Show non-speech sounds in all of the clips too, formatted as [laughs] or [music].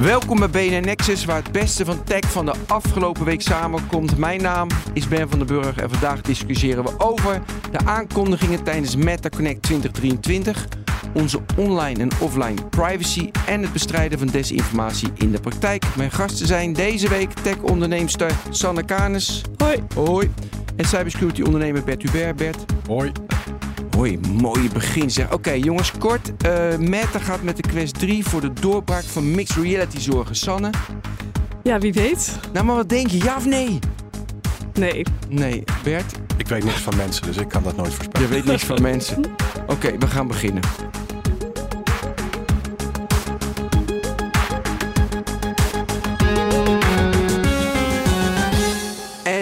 Welkom bij BNN Nexus, waar het beste van tech van de afgelopen week samenkomt. Mijn naam is Ben van den Burg en vandaag discussiëren we over de aankondigingen tijdens Meta Connect 2023, onze online en offline privacy en het bestrijden van desinformatie in de praktijk. Mijn gasten zijn deze week tech-onderneemster Sanne Kanes. Hoi. Hoi. En cybersecurity ondernemer Bert Hubert. Bert. Hoi. Hoi, mooi begin zeg. Oké jongens, kort. Uh, Meta gaat met de Quest 3 voor de doorbraak van mixed reality zorgen. Sanne? Ja, wie weet. Nou, maar wat denk je? Ja of nee? Nee. Nee. Bert? Ik weet niks van mensen, dus ik kan dat nooit voorspellen. Je weet niks van mensen. [laughs] Oké, we gaan beginnen.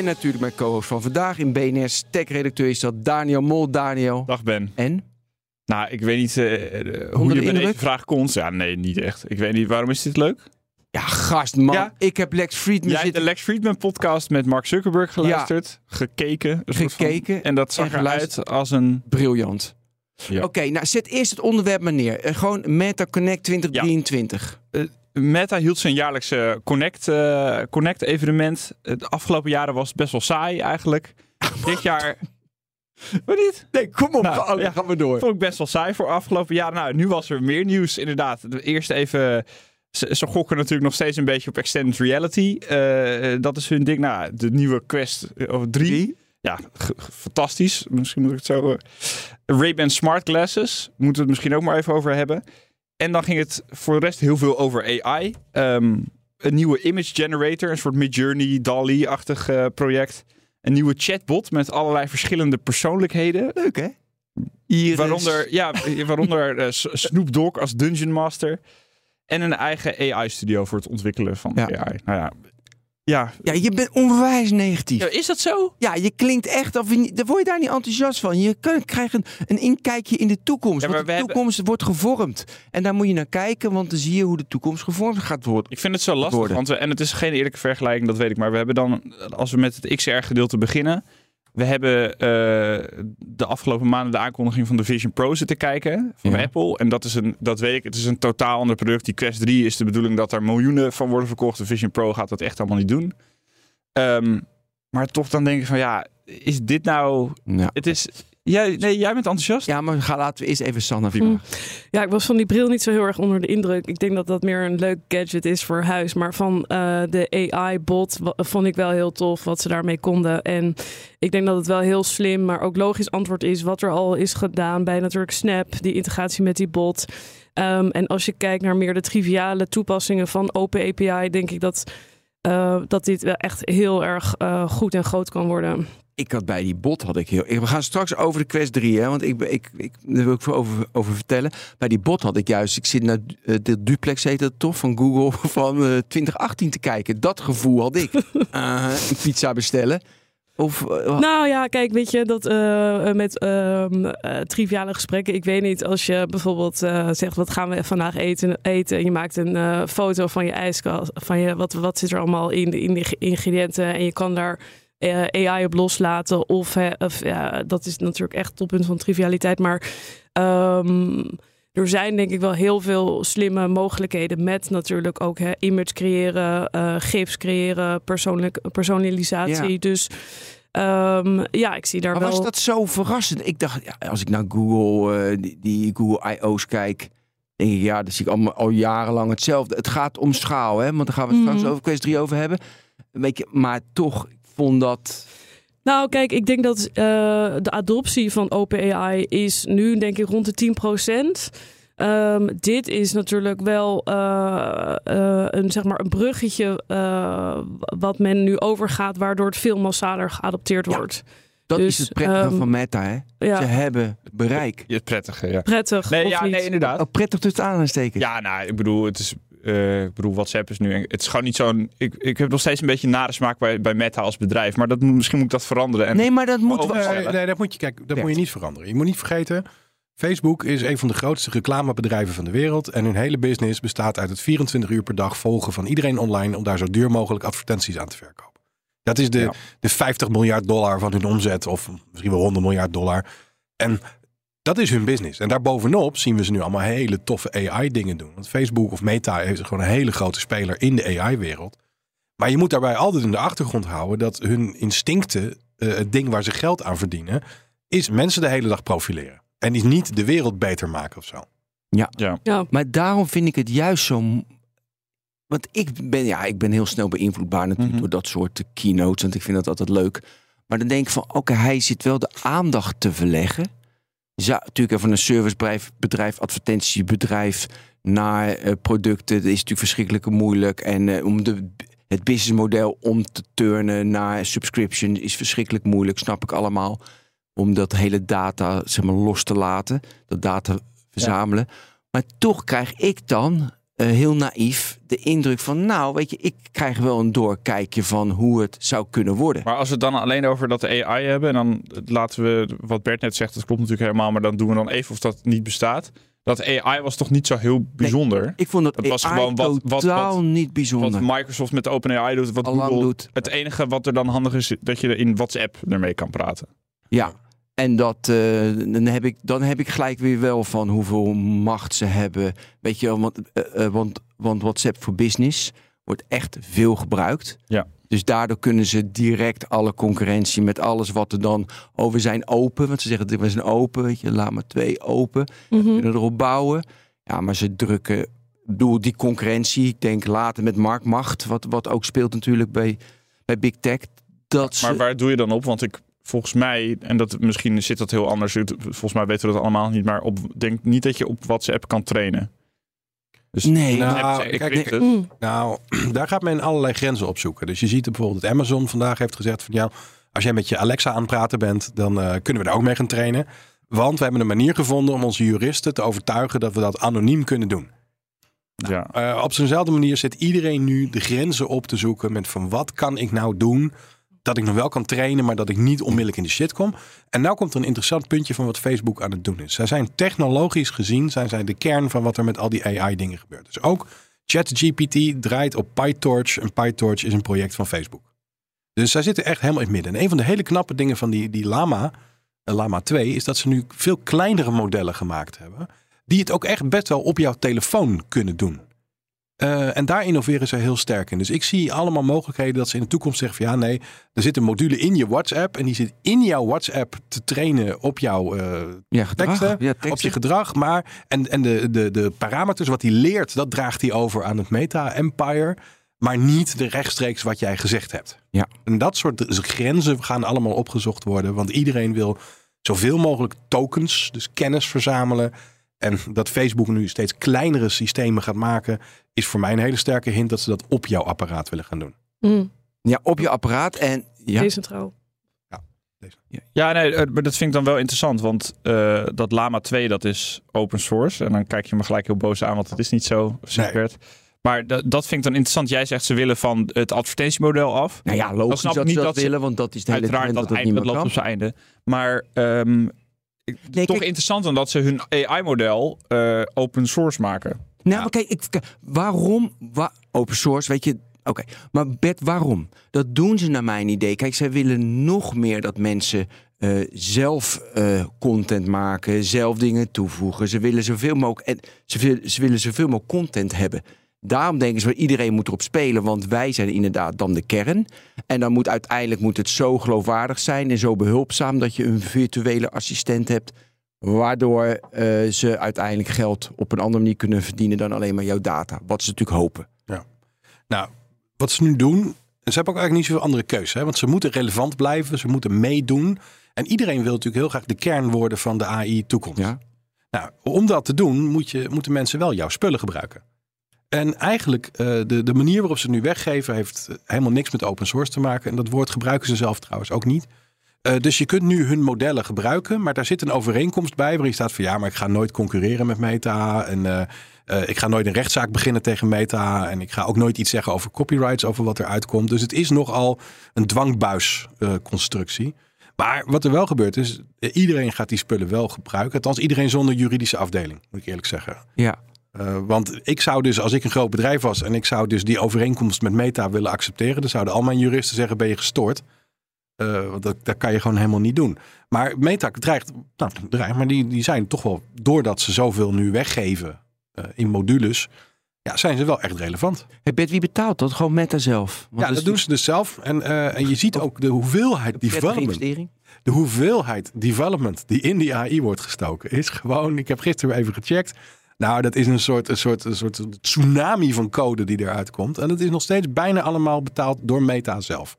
Natuurlijk mijn co-host van vandaag in BNS tech-redacteur is dat Daniel Mol. Daniel. Dag Ben. En? Nou, ik weet niet uh, hoe je met deze vraag komt. Ja, nee, niet echt. Ik weet niet, waarom is dit leuk? Ja, gast man. Ja? Ik heb Lex Friedman Jij zitten... de Lex Friedman podcast met Mark Zuckerberg geluisterd. Ja. Gekeken. Gekeken. Van, en dat zag en eruit als een... Briljant. Ja. Oké, okay, nou zet eerst het onderwerp maar neer. Uh, gewoon Meta Connect 2023. Ja. Uh, Meta hield zijn jaarlijkse Connect, uh, Connect evenement. De afgelopen jaren was het best wel saai eigenlijk. [laughs] Dit jaar... Wat niet? Nee, kom op. Nou, oh, ja, gaan we door. Vond ik best wel saai voor afgelopen jaren. Nou, nu was er meer nieuws inderdaad. De eerste even... Ze, ze gokken natuurlijk nog steeds een beetje op extended reality. Uh, dat is hun ding. Nou, de nieuwe Quest of 3. Ja, fantastisch. Misschien moet ik het zo... Uh, Ray-Ban Smart Glasses. Moeten we het misschien ook maar even over hebben. En dan ging het voor de rest heel veel over AI. Um, een nieuwe image generator, een soort Midjourney, DALI-achtig uh, project. Een nieuwe chatbot met allerlei verschillende persoonlijkheden. Leuk hè? Iris. Waaronder, ja, waaronder uh, Snoop Dogg als Dungeon Master. En een eigen AI-studio voor het ontwikkelen van ja. AI. Nou ja, ja. ja, je bent onwijs negatief. Ja, is dat zo? Ja, je klinkt echt of je, daar word je daar niet enthousiast van. Je krijgt een, een inkijkje in de toekomst. Ja, want de toekomst wordt gevormd. En daar moet je naar kijken, want dan zie je hoe de toekomst gevormd gaat worden. Ik vind het zo lastig, worden. want we, en het is geen eerlijke vergelijking, dat weet ik. Maar we hebben dan, als we met het XR-gedeelte beginnen... We hebben uh, de afgelopen maanden de aankondiging van de Vision Pro zitten kijken van ja. Apple. En dat is een, dat weet ik, het is een totaal ander product. Die Quest 3 is de bedoeling dat er miljoenen van worden verkocht. De Vision Pro gaat dat echt allemaal niet doen. Um, maar toch dan denk ik van ja, is dit nou... Ja. Het is, Jij, nee, jij bent enthousiast? Ja, maar ga, laten we eerst even Sanne vragen. Mm. Ja, ik was van die bril niet zo heel erg onder de indruk. Ik denk dat dat meer een leuk gadget is voor huis. Maar van uh, de AI-bot vond ik wel heel tof wat ze daarmee konden. En ik denk dat het wel heel slim, maar ook logisch antwoord is wat er al is gedaan bij natuurlijk Snap, die integratie met die bot. Um, en als je kijkt naar meer de triviale toepassingen van Open API, denk ik dat, uh, dat dit wel echt heel erg uh, goed en groot kan worden ik had bij die bot had ik heel. We gaan straks over de Quest 3, hè, want ik, ik, ik daar wil ik voor over, over vertellen. Bij die bot had ik juist. Ik zit naar uh, de duplex heet het toch van Google [laughs] van uh, 2018 te kijken. Dat gevoel had ik. [laughs] uh, een pizza bestellen. Of, uh, nou ja, kijk, weet je, dat uh, met uh, triviale gesprekken. Ik weet niet, als je bijvoorbeeld zegt, wat gaan we vandaag eten? eten en je maakt een foto van je ijskast, van je, wat, wat zit er allemaal in de, in de ingrediënten. En je kan daar AI op loslaten. Of, of ja, dat is natuurlijk echt toppunt van trivialiteit. Maar um, er zijn denk ik wel heel veel slimme mogelijkheden met natuurlijk ook hè, image creëren, uh, gifs creëren, persoonlijk, personalisatie. Ja. Dus um, ja, ik zie daar maar wel... was dat zo verrassend? Ik dacht, ja, als ik naar Google, uh, die, die, Google I.O.'s kijk... denk ik, ja, dat zie ik allemaal al jarenlang hetzelfde. Het gaat om schaal, hè? Want daar gaan we het mm. straks over Quest 3 over hebben. Een beetje, maar toch, vond dat. Nou, kijk, ik denk dat uh, de adoptie van OpenAI is nu, denk ik, rond de 10 procent. Um, dit is natuurlijk wel uh, uh, een, zeg maar een bruggetje wat men nu overgaat, waardoor het veel massaler geadopteerd ja. wordt. Dat dus, is het prettige um, van Meta, hè? Ja. Ze hebben bereik. Ja, prettige, ja. Prettig, nee, ja, nee, inderdaad. Oh, prettig tussen aansteken. Ja, nou, ik bedoel, het is uh, ik bedoel, WhatsApp is nu. Het is gewoon niet zo'n. Ik, ik heb nog steeds een beetje nare smaak bij, bij Meta als bedrijf. Maar dat, misschien moet ik dat veranderen. En nee, maar dat moet wel. Nee, nee, dat moet je kijken. Dat ja. moet je niet veranderen. Je moet niet vergeten. Facebook is een van de grootste reclamebedrijven van de wereld. En hun hele business bestaat uit het 24 uur per dag volgen van iedereen online. om daar zo duur mogelijk advertenties aan te verkopen. Dat is de, ja. de 50 miljard dollar van hun omzet. of misschien wel 100 miljard dollar. En Dat is hun business. En daarbovenop zien we ze nu allemaal hele toffe AI-dingen doen. Want Facebook of Meta is gewoon een hele grote speler in de AI-wereld. Maar je moet daarbij altijd in de achtergrond houden dat hun instincten, uh, het ding waar ze geld aan verdienen, is mensen de hele dag profileren. En is niet de wereld beter maken of zo. Ja. ja. ja. Maar daarom vind ik het juist zo. Want ik ben, ja, ik ben heel snel beïnvloedbaar natuurlijk mhm. door dat soort keynotes. Want ik vind dat altijd leuk. Maar dan denk ik van, oké, hij zit wel de aandacht te verleggen. Ja, natuurlijk van een servicebedrijf, bedrijf, advertentiebedrijf naar uh, producten. Dat is natuurlijk verschrikkelijk moeilijk. En uh, om de, het businessmodel om te turnen naar subscription is verschrikkelijk moeilijk, snap ik allemaal. Om dat hele data zeg maar, los te laten, dat data verzamelen. Maar toch krijg ik dan uh, heel naïef de indruk van, nou, weet je, ik krijg wel een doorkijkje van hoe het zou kunnen worden. Maar als we het dan alleen over dat AI hebben, en dan laten we wat Bert net zegt, dat klopt natuurlijk helemaal, maar dan doen we dan even of dat niet bestaat. Dat AI was toch niet zo heel bijzonder? ik vond dat het was AI gewoon wat, wat, wat, niet bijzonder. Wat Microsoft met OpenAI doet, wat Google doet. Het enige wat er dan handig is, dat je in WhatsApp ermee kan praten. Ja, en dat, uh, dan, heb ik, dan heb ik gelijk weer wel van hoeveel macht ze hebben. Weet je, want, uh, want, want WhatsApp voor Business wordt echt veel gebruikt. Ja. Dus daardoor kunnen ze direct alle concurrentie met alles wat er dan over zijn open. Want ze zeggen, we zijn open, weet je, laat maar twee open. Mm -hmm. Kunnen erop bouwen. Ja, maar ze drukken, bedoel, die concurrentie. Ik denk later met marktmacht, wat, wat ook speelt natuurlijk bij, bij Big Tech. Dat maar waar doe je dan op? Want ik volgens mij, en dat misschien zit dat heel anders. Volgens mij weten we dat allemaal niet, maar op denk niet dat je op WhatsApp kan trainen. Dus nee, nou, kijk, mm. nou, [clears throat] daar gaat men allerlei grenzen opzoeken. Dus je ziet bijvoorbeeld dat Amazon vandaag heeft gezegd van ja, als jij met je Alexa aan het praten bent, dan uh, kunnen we daar ook mee gaan trainen. Want we hebben een manier gevonden om onze juristen te overtuigen dat we dat anoniem kunnen doen. Nou, ja. Uh, op zo'nzelfde manier zit iedereen nu de grenzen op te zoeken met van wat kan ik nou doen dat ik nog wel kan trainen, maar dat ik niet onmiddellijk in de shit kom. En nou komt er een interessant puntje van wat Facebook aan het doen is. Zij zijn technologisch gezien, zijn zij de kern van wat er met al die AI-dingen gebeurt. Dus ook ChatGPT draait op PyTorch. En PyTorch is een project van Facebook. Dus zij zitten echt helemaal in het midden. En een van de hele knappe dingen van die, die Lama, uh, Lama 2, is dat ze nu veel kleinere modellen gemaakt hebben. Die het ook echt best wel op jouw telefoon kunnen doen. Uh, en daar innoveren ze heel sterk in. Dus ik zie allemaal mogelijkheden dat ze in de toekomst zeggen van ja, nee, er zit een module in je WhatsApp en die zit in jouw WhatsApp te trainen op jouw uh, ja, teksten, ja, op je gedrag. Maar en, en de, de, de parameters wat hij leert, dat draagt hij over aan het Meta-empire. Maar niet de rechtstreeks wat jij gezegd hebt. Ja. En dat soort grenzen gaan allemaal opgezocht worden. Want iedereen wil zoveel mogelijk tokens, dus kennis verzamelen. En dat Facebook nu steeds kleinere systemen gaat maken, is voor mij een hele sterke hint dat ze dat op jouw apparaat willen gaan doen. Mm. Ja, op je apparaat en ja. Decentraal. Ja, deze. ja, nee, eh, maar dat vind ik dan wel interessant, want uh, dat Lama 2 dat is open source. En dan kijk je me gelijk heel boos aan, want het is niet zo secret. Maar dat, dat vind ik dan interessant. Jij zegt ze willen van het advertentiemodel af. Nou ja, logisch dat, dat, niet dat, willen, want dat is de hele Uiteraard, dat, dat, dat loopt op zijn einde. Maar um, nee, toch interessant omdat ze hun AI-model uh, open source maken. Nou, ja. kijk, ik, waarom open source? Weet je, oké. Maar Bert, waarom? Dat doen ze naar mijn idee. Kijk, zij willen nog meer dat mensen uh, zelf uh, content maken, zelf dingen toevoegen. Ze willen zoveel mogelijk, en ze, ze willen zoveel mogelijk content hebben. Daarom denken ze, iedereen moet erop spelen, want wij zijn inderdaad dan de kern. En dan moet uiteindelijk moet het zo geloofwaardig zijn en zo behulpzaam dat je een virtuele assistent hebt, waardoor uh, ze uiteindelijk geld op een andere manier kunnen verdienen dan alleen maar jouw data. Wat ze natuurlijk hopen. Ja. Nou, wat ze nu doen, ze hebben ook eigenlijk niet zoveel andere keuze, hè? want ze moeten relevant blijven, ze moeten meedoen. En iedereen wil natuurlijk heel graag de kern worden van de AI toekomst. Ja. Nou, om dat te doen, moet je, moeten mensen wel jouw spullen gebruiken. En eigenlijk, uh, de, de manier waarop ze het nu weggeven, heeft helemaal niks met open source te maken. En dat woord gebruiken ze zelf trouwens ook niet. Uh, dus je kunt nu hun modellen gebruiken, maar daar zit een overeenkomst bij waarin staat van ja, maar ik ga nooit concurreren met Meta. En ik ga nooit een rechtszaak beginnen tegen Meta. En ik ga ook nooit iets zeggen over copyrights, over wat er uitkomt. Dus het is nogal een dwangbuisconstructie. maar wat er wel gebeurt is, iedereen gaat die spullen wel gebruiken. Althans, iedereen zonder juridische afdeling, moet ik eerlijk zeggen. Ja. Uh, want ik zou dus, als ik een groot bedrijf was en ik zou dus die overeenkomst met Meta willen accepteren, dan zouden al mijn juristen zeggen: ben je gestoord? Uh, dat, dat kan je gewoon helemaal niet doen. Maar Meta dreigt, nou, dreigt maar die, die zijn toch wel, doordat ze zoveel nu weggeven uh, in modules, ja, zijn ze wel echt relevant. Hey Bert, wie betaalt dat? Gewoon Meta zelf? Want ja, dat doen ze dus zelf. En, en je ziet ook de hoeveelheid development. De hoeveelheid development die in die AI wordt gestoken, is gewoon. Ik heb gisteren even gecheckt. Nou, dat is een soort, een, soort, een soort tsunami van code die eruit komt. En dat is nog steeds bijna allemaal betaald door Meta zelf.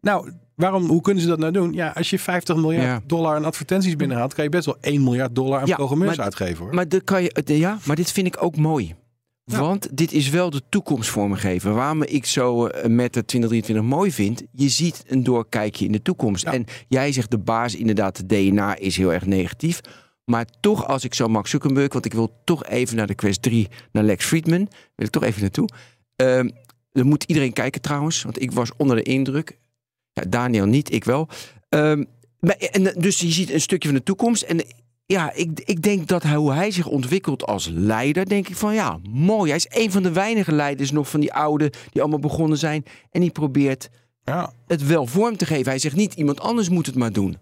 Nou, waarom, hoe kunnen ze dat nou doen? Ja, als je 50 miljard dollar aan advertenties binnenhaalt, kan je best wel 1 miljard dollar aan programmeurs uitgeven. Hoor. Maar, kan je, ja, maar dit vind ik ook mooi. Want dit is wel de toekomst vormgeven. Waarom ik zo uh, met de 2023 mooi vind. Je ziet een doorkijkje in de toekomst. En jij zegt de baas, inderdaad, de DNA is heel erg negatief. Maar toch, als ik zo Mark Zuckerberg, want ik wil toch even naar de Quest 3, naar Lex Friedman, wil ik toch even naartoe. Uh, er moet iedereen kijken trouwens, want ik was onder de indruk. Ja, Daniel niet, ik wel. Uh, en, dus je ziet een stukje van de toekomst. En ja, ik, ik denk dat hij, hoe hij zich ontwikkelt als leider, denk ik van ja, mooi. Hij is een van de weinige leiders nog van die oude die allemaal begonnen zijn. En die probeert ja. het wel vorm te geven. Hij zegt niet, iemand anders moet het maar doen.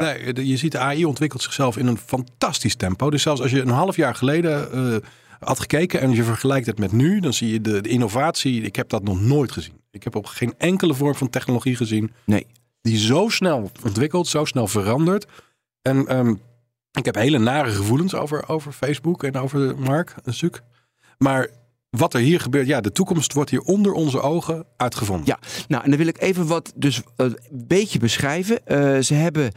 Nee. Ja. nee je ziet de AI ontwikkelt zichzelf in een fantastisch tempo. Dus zelfs als je een half jaar geleden uh, had gekeken en je vergelijkt het met nu, dan zie je de, de, innovatie. Ik heb dat nog nooit gezien. Ik heb op geen enkele vorm van technologie gezien. Nee. Die zo snel ontwikkelt, zo snel verandert. En um, ik heb hele nare gevoelens over, over Facebook en over Mark Suk. Maar wat er hier gebeurt, ja, de toekomst wordt hier onder onze ogen uitgevonden. Ja, nou, en dan wil ik even wat dus een beetje beschrijven. Uh, ze hebben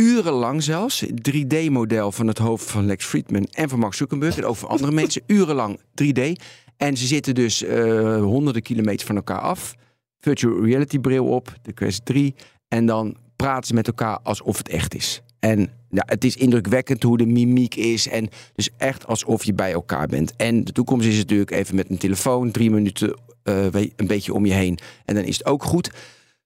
urenlang zelfs, 3D-model van het hoofd van Lex Friedman en van Mark Zuckerberg en ook van andere [laughs] mensen, urenlang 3D. En ze zitten dus uh, honderden kilometer van elkaar af. Virtual reality bril op, de Quest 3. En dan praten ze met elkaar alsof het echt is. En ja, het is indrukwekkend hoe de mimiek is. En dus echt alsof je bij elkaar bent. En de toekomst is natuurlijk even met een telefoon, drie minuten uh, een beetje om je heen. En dan is het ook goed.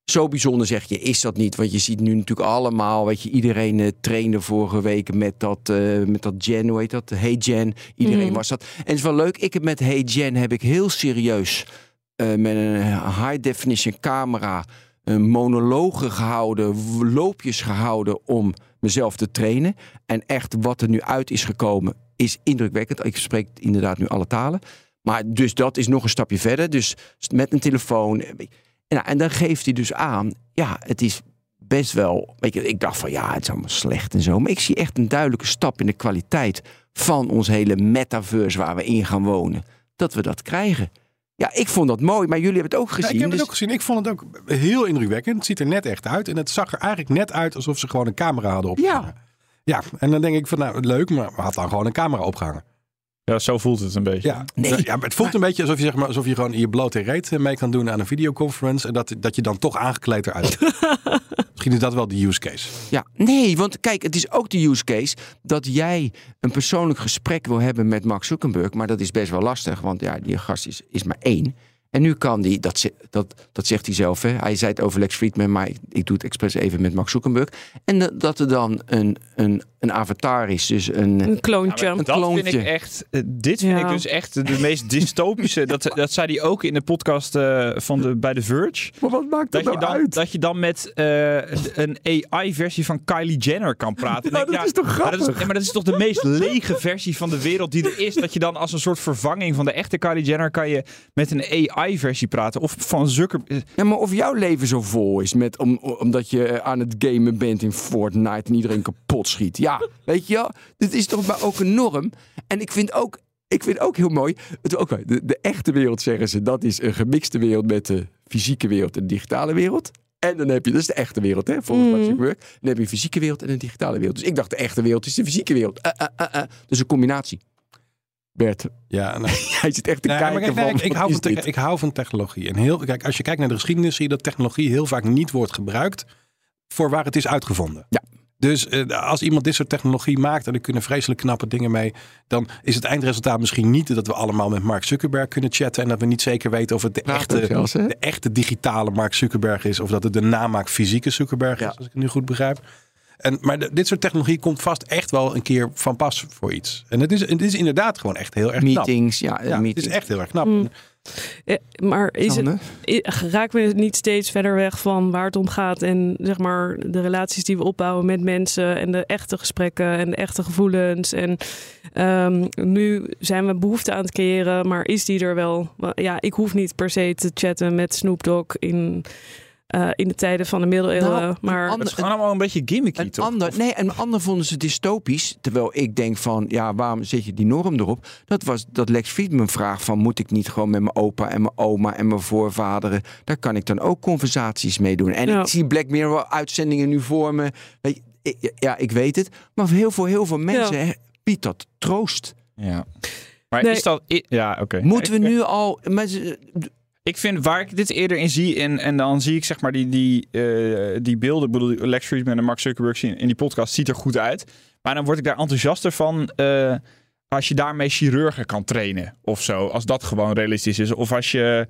Zo bijzonder zeg je, is dat niet? Want je ziet nu natuurlijk allemaal, weet je, iedereen uh, trainde vorige week met dat, uh, met dat Gen, hoe heet dat? Hey Gen. Iedereen mm. was dat. En het is wel leuk, ik heb met Hey Gen heb ik heel serieus met een high definition camera monologen gehouden, loopjes gehouden om mezelf te trainen. En echt wat er nu uit is gekomen is indrukwekkend. Ik spreek inderdaad nu alle talen. Maar dus dat is nog een stapje verder. Dus met een telefoon. En, en dan geeft hij dus aan, ja, het is best wel. Weet je, ik dacht van ja, het is allemaal slecht en zo. Maar ik zie echt een duidelijke stap in de kwaliteit van ons hele metaverse waar we in gaan wonen. Dat we dat krijgen. Ja, ik vond dat mooi, maar jullie hebben het ook gezien. Ja, ik heb het dus- ook gezien. Ik vond het ook heel indrukwekkend. Het ziet er net echt uit. En het zag er eigenlijk net uit alsof ze gewoon een camera hadden opgehangen. Ja. Ja, en dan denk ik van nou, leuk, maar we had dan gewoon een camera opgehangen. Ja, zo voelt het een beetje. Ja, nee. ja maar het voelt een beetje alsof je, zeg maar, alsof je gewoon je blote reet eh, mee kan doen aan een videoconference. En dat, dat je dan toch aangekleed eruit [laughs] Misschien is dat wel de use case. Ja, nee, want kijk, het is ook de use case dat jij een persoonlijk gesprek wil hebben met Mark Zuckerberg. Maar dat is best wel lastig, want ja, die gast is, is maar één. En nu kan die, dat, dat, dat zegt hij zelf, hè? hij zei het over Lex Friedman, maar ik, ik doe het expres even met Max Zuckerberg. En dat er dan een, een, een avatar is, dus een, een kloontje. Ja, dat vind ik echt, eh, dit vind ik dus echt de meest dystopische. [laughs] dat, dat zei hij ook in de podcast uh, van de, bij The Verge. Maar wat maakt dat, dat nou je dan, uit? Dat je dan met uh, een AI-versie van Kylie Jenner kan praten. Ja, dat is toch grappig? Maar dat is, maar dat is toch de meest lege versie van de wereld die er is. Dat je dan als een soort vervanging van de echte Kylie Jenner kan je met een AI versie praten. Of van Zucker... Ja, maar of jouw leven zo vol is met, om, omdat je aan het gamen bent in Fortnite en iedereen kapot schiet. Ja, [laughs] weet je wel? Dit is toch maar ook een norm. En ik vind ook, ik vind ook heel mooi. Het, okay, de, de echte wereld zeggen ze, dat is een gemixte wereld met de fysieke wereld en de digitale wereld. En dan heb je, dat is de echte wereld, hè, volgens mm. Zuckerberg. Dan heb je een fysieke wereld en een digitale wereld. Dus ik dacht, de echte wereld is de fysieke wereld. Uh, uh, uh, dus een combinatie. Bert. Ja, [laughs] nou, hij zit echt te kijken van, ik, hou van ik hou van technologie. En heel, kijk, als je kijkt naar de geschiedenis, zie je dat technologie heel vaak niet wordt gebruikt voor waar het is uitgevonden. Ja. Dus eh, als iemand dit soort technologie maakt en er kunnen vreselijk knappe dingen mee, dan is het eindresultaat misschien niet dat we allemaal met Mark Zuckerberg kunnen chatten en dat we niet zeker weten of het de, echte, de echte digitale Mark Zuckerberg is of dat het de namaak fysieke Zuckerberg is, als ik het nu goed begrijp. En, maar dit soort technologie komt vast echt wel een keer van pas voor iets. En het is, het is inderdaad gewoon echt heel erg knap. Meetings, ja. ja meetings. Het is echt heel erg knap. Mm. Eh, maar is het, raken we niet steeds verder weg van waar het om gaat en zeg maar de relaties die we opbouwen met mensen en de echte gesprekken en de echte gevoelens en um, nu zijn we behoefte aan het creëren, maar is die er wel? Ja, ik hoef niet per se te chatten met Snoop Dogg in uh, in de tijden van de middeleeuwen. Nou, maar het is gewoon allemaal een beetje gimmicky, een toch? Ander, nee, een ander vonden ze dystopisch. Terwijl ik denk van, ja, waarom zet je die norm erop? Dat was dat Lex Friedman vraagt van, moet ik niet gewoon met mijn opa en mijn oma en mijn voorvaderen, daar kan ik dan ook conversaties mee doen. En ik zie Black Mirror uitzendingen nu voor me. Weet je, ja, ik weet het. Maar voor heel veel, heel veel mensen ja. biedt dat troost. Ja. Maar is dat... Ja, oké. Moeten we nu al... Ik vind waar ik dit eerder in zie, en, en dan zie ik zeg maar die, die, uh, die beelden, ik bedoel, Lex Friedman en Mark Zuckerberg zien in die podcast, ziet er goed uit. Maar dan word ik daar enthousiaster van uh, als je daarmee chirurgen kan trainen of zo. Als dat gewoon realistisch is. Of als je.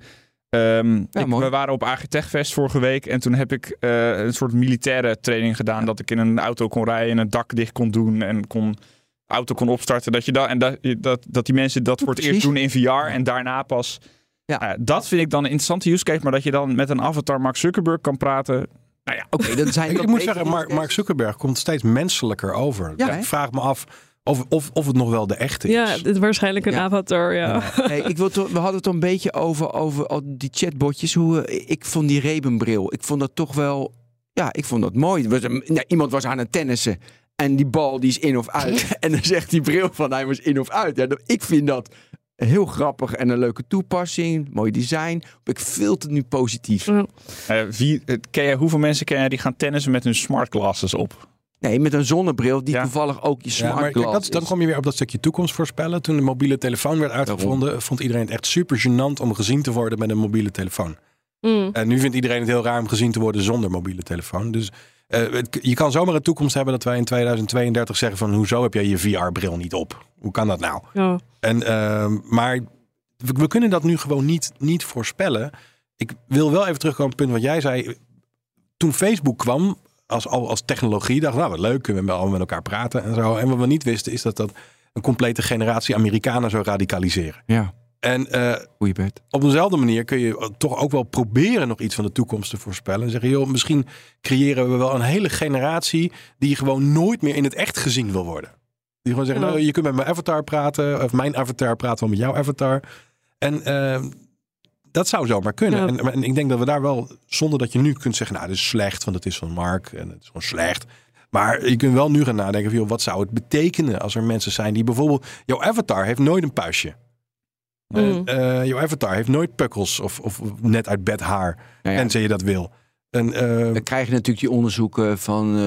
Um, ja, ik, we waren op Agitechfest vorige week en toen heb ik uh, een soort militaire training gedaan. Ja. Dat ik in een auto kon rijden en een dak dicht kon doen en kon auto kon opstarten. Dat, je da en dat, dat, dat die mensen dat voor het eerst doen in VR en daarna pas ja. Nou dat vind ik dan een interessante use case. Maar dat je dan met een avatar Mark Zuckerberg kan praten. Nou ja, oké. Okay, zijn ik moet zeggen, Mark, Mark, Zuckerberg komt steeds menselijker over. Ja, ik vraag me af of, of, of het nog wel de echte is. Ja, het is waarschijnlijk een avatar, ja. [laughs] Hey, ik wil we hadden het een beetje over, over al die chatbotjes. Hoe, ik vond die Rebenbril, ik vond dat toch wel... Ja, ik vond dat mooi. Ja, iemand was aan het tennissen. En die bal die is in of uit. [laughs] en dan zegt die bril van hij was in of uit. Ja, ik vind dat heel grappig en een leuke toepassing. Mooi design. Ik vind het nu positief. Uh, wie, eh, ken je, hoeveel mensen ken je die gaan tennissen met hun smart glasses op? Nee, met een zonnebril die toevallig ook je smart ja, dat, Dan kom je weer op dat stukje toekomst voorspellen. Toen de mobiele telefoon werd uitgevonden, vond iedereen het echt super gênant om gezien te worden met een mobiele telefoon. Mm. En nu vindt iedereen het heel raar om gezien te worden zonder mobiele telefoon. Dus uh, je kan zomaar een toekomst hebben dat wij in 2032 zeggen van hoezo heb jij je VR-bril niet op? Hoe kan dat nou? Ja. En, uh, maar we, we, kunnen dat nu gewoon niet, niet voorspellen. Ik wil wel even terugkomen op het punt wat jij zei. Toen Facebook kwam als, als technologie, dacht nou wat leuk, kunnen we allemaal met elkaar praten en zo. En wat we niet wisten is dat dat een complete generatie Amerikanen zou radicaliseren. Ja. En uh, op dezelfde manier kun je toch ook wel proberen nog iets van de toekomst te voorspellen. En zeggen, joh, misschien creëren we wel een hele generatie die gewoon nooit meer in het echt gezien wil worden. Die gewoon zeggen, nou, je kunt met mijn avatar praten, of mijn avatar praten wel met jouw avatar. En uh, dat zou zomaar kunnen. En, en, ik denk dat we daar wel, zonder dat je nu kunt zeggen, nou, dit is slecht, want het is van Mark en het is gewoon slecht. Maar je kunt wel nu gaan nadenken, van, joh, wat zou het betekenen als er mensen zijn die bijvoorbeeld, jouw avatar heeft nooit een puistje. Mm. Uh, jouw avatar heeft nooit pukkels of, of net uit bed haar. Ja, En je dat wil. En, uh, Dan krijg je natuurlijk die onderzoeken van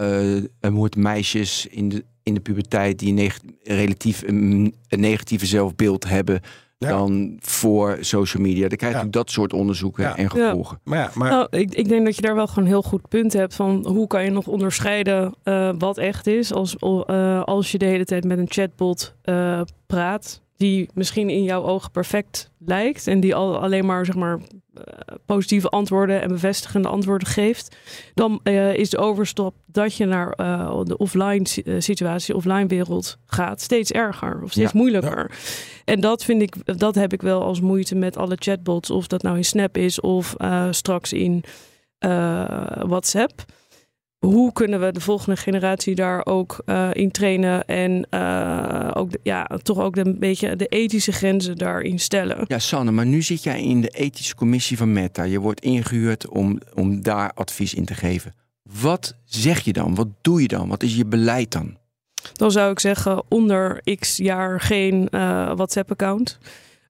uh, meisjes in de, in de puberteit die neg relatief een, een, negatieve zelfbeeld hebben. Dan voor social media. Dan krijg je dat soort onderzoeken en gevolgen. Maar ja, maar... Nou, ik, ik denk dat je daar wel gewoon een heel goed punt hebt van hoe kan je nog onderscheiden wat echt is als, als je de hele tijd met een chatbot praat die misschien in jouw ogen perfect lijkt en die al alleen maar zeg maar uh, positieve antwoorden en bevestigende antwoorden geeft, dan uh, is de overstap dat je naar uh, de offline situatie, offline wereld gaat, steeds erger of steeds ja, moeilijker. Ja. En dat vind ik, dat heb ik wel als moeite met alle chatbots, of dat nou in Snap is of straks in WhatsApp hoe kunnen we de volgende generatie daar ook uh, in trainen en uh, ook ja, toch ook een beetje de ethische grenzen daarin stellen. Ja, Sanne, maar nu zit jij in de ethische commissie van Meta. Je wordt ingehuurd om, om daar advies in te geven. Wat zeg je dan? Wat doe je dan? Wat is je beleid dan? Dan zou ik zeggen, onder x jaar geen uh, WhatsApp-account.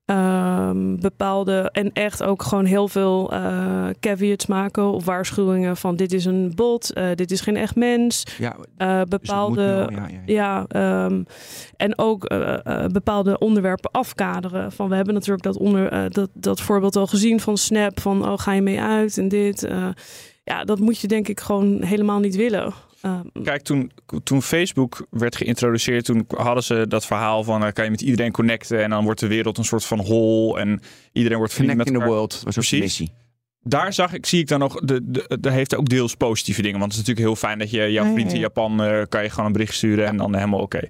Um, bepaalde en echt ook gewoon heel veel uh, caveats maken of waarschuwingen van dit is een bot, uh, dit is geen echt mens. Ja, uh, bepaalde, dus ja, ja, ja. Um, en ook bepaalde onderwerpen afkaderen. Van we hebben natuurlijk dat, onder, dat, dat voorbeeld al gezien van Snap, van oh ga je mee uit en dit. ja, dat moet je denk ik gewoon helemaal niet willen. Ehm, Kijk, toen, toen Facebook werd geïntroduceerd, toen hadden ze dat verhaal van uh, kan je met iedereen connecten en dan wordt de wereld een soort van hol en iedereen wordt vrienden met in the world was ook missie. Daar zag ik, zie ik dan nog, de, de, de heeft ook deels positieve dingen. Want het is natuurlijk heel fijn dat je jouw vriend in Japan uh, kan je gewoon een bericht sturen en dan helemaal oké.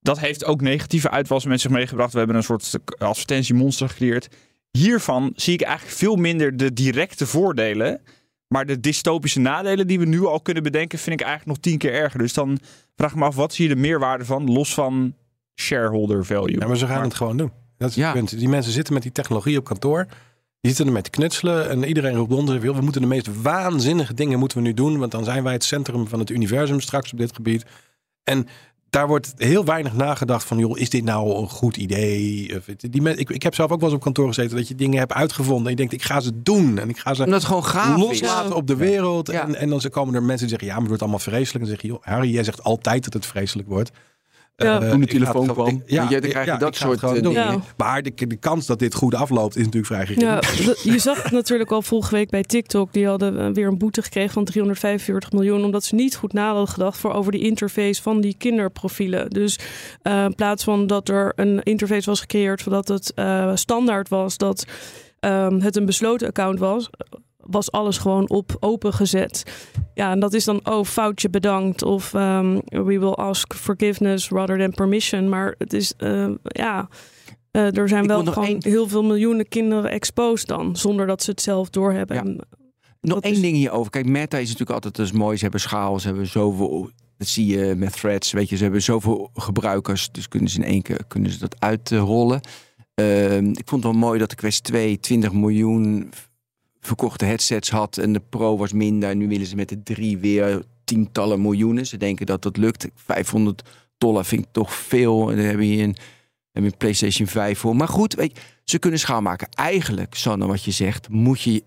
Dat heeft ook negatieve uitwassen met zich meegebracht. We hebben een soort advertentiemonster gecreëerd hiervan zie ik eigenlijk veel minder de directe voordelen. Maar de dystopische nadelen die we nu al kunnen bedenken, vind ik eigenlijk nog tien keer erger. Dus dan vraag ik me af, wat zie je de meerwaarde van, los van shareholder value? Ja, maar ze gaan het gewoon doen. Dat is het punt. Die mensen zitten met die technologie op kantoor. Die zitten ermee te knutselen en iedereen roept onder. We moeten de meest waanzinnige dingen moeten we nu doen, want dan zijn wij het centrum van het universum straks op dit gebied. En daar wordt heel weinig nagedacht van, joh, is dit nou een goed idee? Die ik, ik heb zelf ook wel eens op kantoor gezeten dat je dingen hebt uitgevonden en je denkt, ik ga ze doen en ik ga ze dat gewoon gaaf loslaten op de wereld. En, en dan komen er mensen die zeggen, ja, maar het wordt allemaal vreselijk. En dan zeg je, joh, Harry, jij zegt altijd dat het vreselijk wordt. Ja. Uh, Toen de telefoon kwam. ja, je, dan krijg je dat soort uh, dingen. Maar de, de, kans dat dit goed afloopt is natuurlijk vrij gering. Ja, je zag het natuurlijk al vorige week bij TikTok. Die hadden eh, weer een boete gekregen van 345 miljoen. Omdat ze niet goed na hadden gedacht voor over die interface van die kinderprofielen. Dus uh, in plaats van dat er een interface was gecreëerd. Zodat het standaard was dat um, het een besloten account was was alles gewoon op open gezet. Ja, en dat is dan, oh, foutje bedankt. Of um, we will ask forgiveness rather than permission. Maar het is, uh, ja, uh, er zijn wel gewoon heel veel miljoenen kinderen exposed dan, zonder dat ze het zelf doorhebben. Ja. Nog één ding hierover. Kijk, Meta is natuurlijk altijd dus mooi. Ze hebben schaal, ze hebben zoveel. Dat zie je met threads. Weet je, ze hebben zoveel gebruikers. Dus kunnen ze in één keer kunnen ze dat uitrollen. Uh, ik vond het wel mooi dat de Quest 2 20 miljoen verkochte headsets had en de Pro was minder. En nu willen ze met de drie weer tientallen miljoenen. Ze denken dat dat lukt. 500 dollar vind ik toch veel. En dan hebben je een, een PlayStation 5 voor. Maar goed, weet je, ze kunnen schaal maken. Eigenlijk, Sanne, wat je zegt, moet je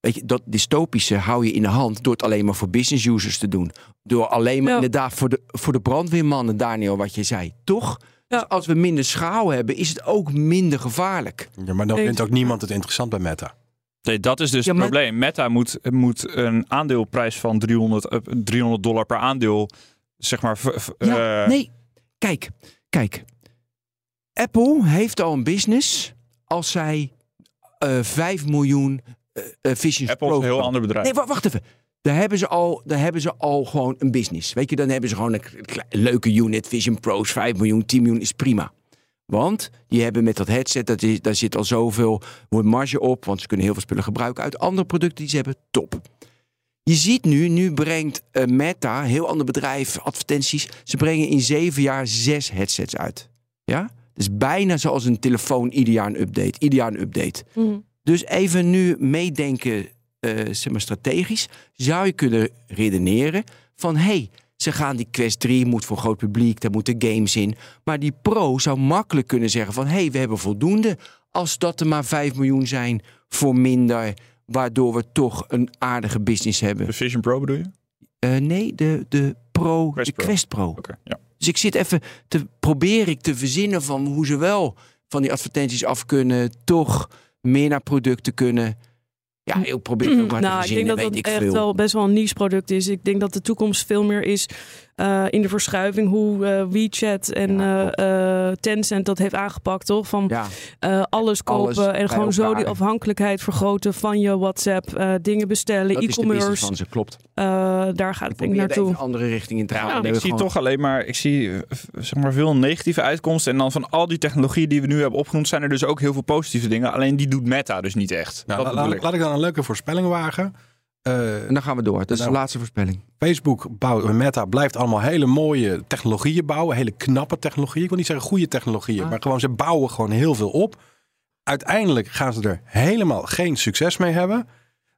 Weet je, dat dystopische hou je in de hand door het alleen maar voor business users te doen. Door alleen maar inderdaad voor de, voor de brandweermannen, Daniel, wat je zei. Toch? Ja. Dus als we minder schaal hebben, is het ook minder gevaarlijk. Ja, maar dan vindt ook niemand het interessant bij Meta. Nee, dat is dus het probleem. Meta moet, moet een aandeelprijs van 300, 300 eh, dollar per aandeel, zeg maar. Ja, uh... nee, kijk, kijk. Apple heeft al een business als zij uh, eh, 5 miljoen Vision Apple is een heel ander bedrijf. Nee, wacht even. Daar hebben, ze al, daar hebben ze al gewoon een business. Weet je, dan hebben ze gewoon een leuke unit, Vision Pro's, 5 miljoen, 10 miljoen is prima. Want die hebben met dat headset, dat is, daar zit al zoveel marge op. Want ze kunnen heel veel spullen gebruiken uit andere producten die ze hebben. Top. Je ziet nu, nu brengt uh, Meta, heel ander bedrijf, advertenties. Ze brengen in zeven jaar zes headsets uit. Ja? Dus bijna zoals een telefoon ieder jaar een update. Ieder jaar een update. Mhm. Dus even nu meedenken, uh, zeg maar strategisch. Zou je kunnen redeneren van... hey, ze gaan die Quest 3, moet voor groot publiek, daar moeten games in. Maar die Pro zou makkelijk kunnen zeggen van... hé, hey, we hebben voldoende als dat er maar 5 miljoen zijn voor minder... waardoor we toch een aardige business hebben. De Vision Pro bedoel je? Uh, nee, de, de Pro, Quest de Pro. Quest Pro. Okay, ja. Dus ik zit even te probeer ik te verzinnen van hoe ze wel van die advertenties af kunnen, toch meer naar producten kunnen. Ja, ik probeer het ook maar nou, te ik denk dat het echt wel best wel een niche product is. Ik denk dat de toekomst veel meer is uh, in de verschuiving hoe uh, WeChat en ja, uh, Tencent dat heeft aangepakt, toch? Van ja. alles kopen alles en gewoon zo die afhankelijkheid vergroten van je WhatsApp, dingen bestellen, e-commerce. van ze klopt. daar gaat het denk ik naartoe. Een andere richting in te gaan. ik zie toch alleen maar, ik zie zeg maar veel negatieve uitkomsten en dan van al die technologieën die we nu hebben opgenoemd, zijn er dus ook heel veel positieve dingen. Alleen die doet Meta dus niet echt. Nou, laat ik dan een leuke voorspelling wagen. Uh, en dan gaan we door. Dat is de nou, laatste voorspelling. Facebook, bouw, Meta blijft allemaal hele mooie technologieën bouwen. Hele knappe technologieën. Ik wil niet zeggen goede technologieën. Ah. Maar gewoon ze bouwen gewoon heel veel op. Uiteindelijk gaan ze er helemaal geen succes mee hebben.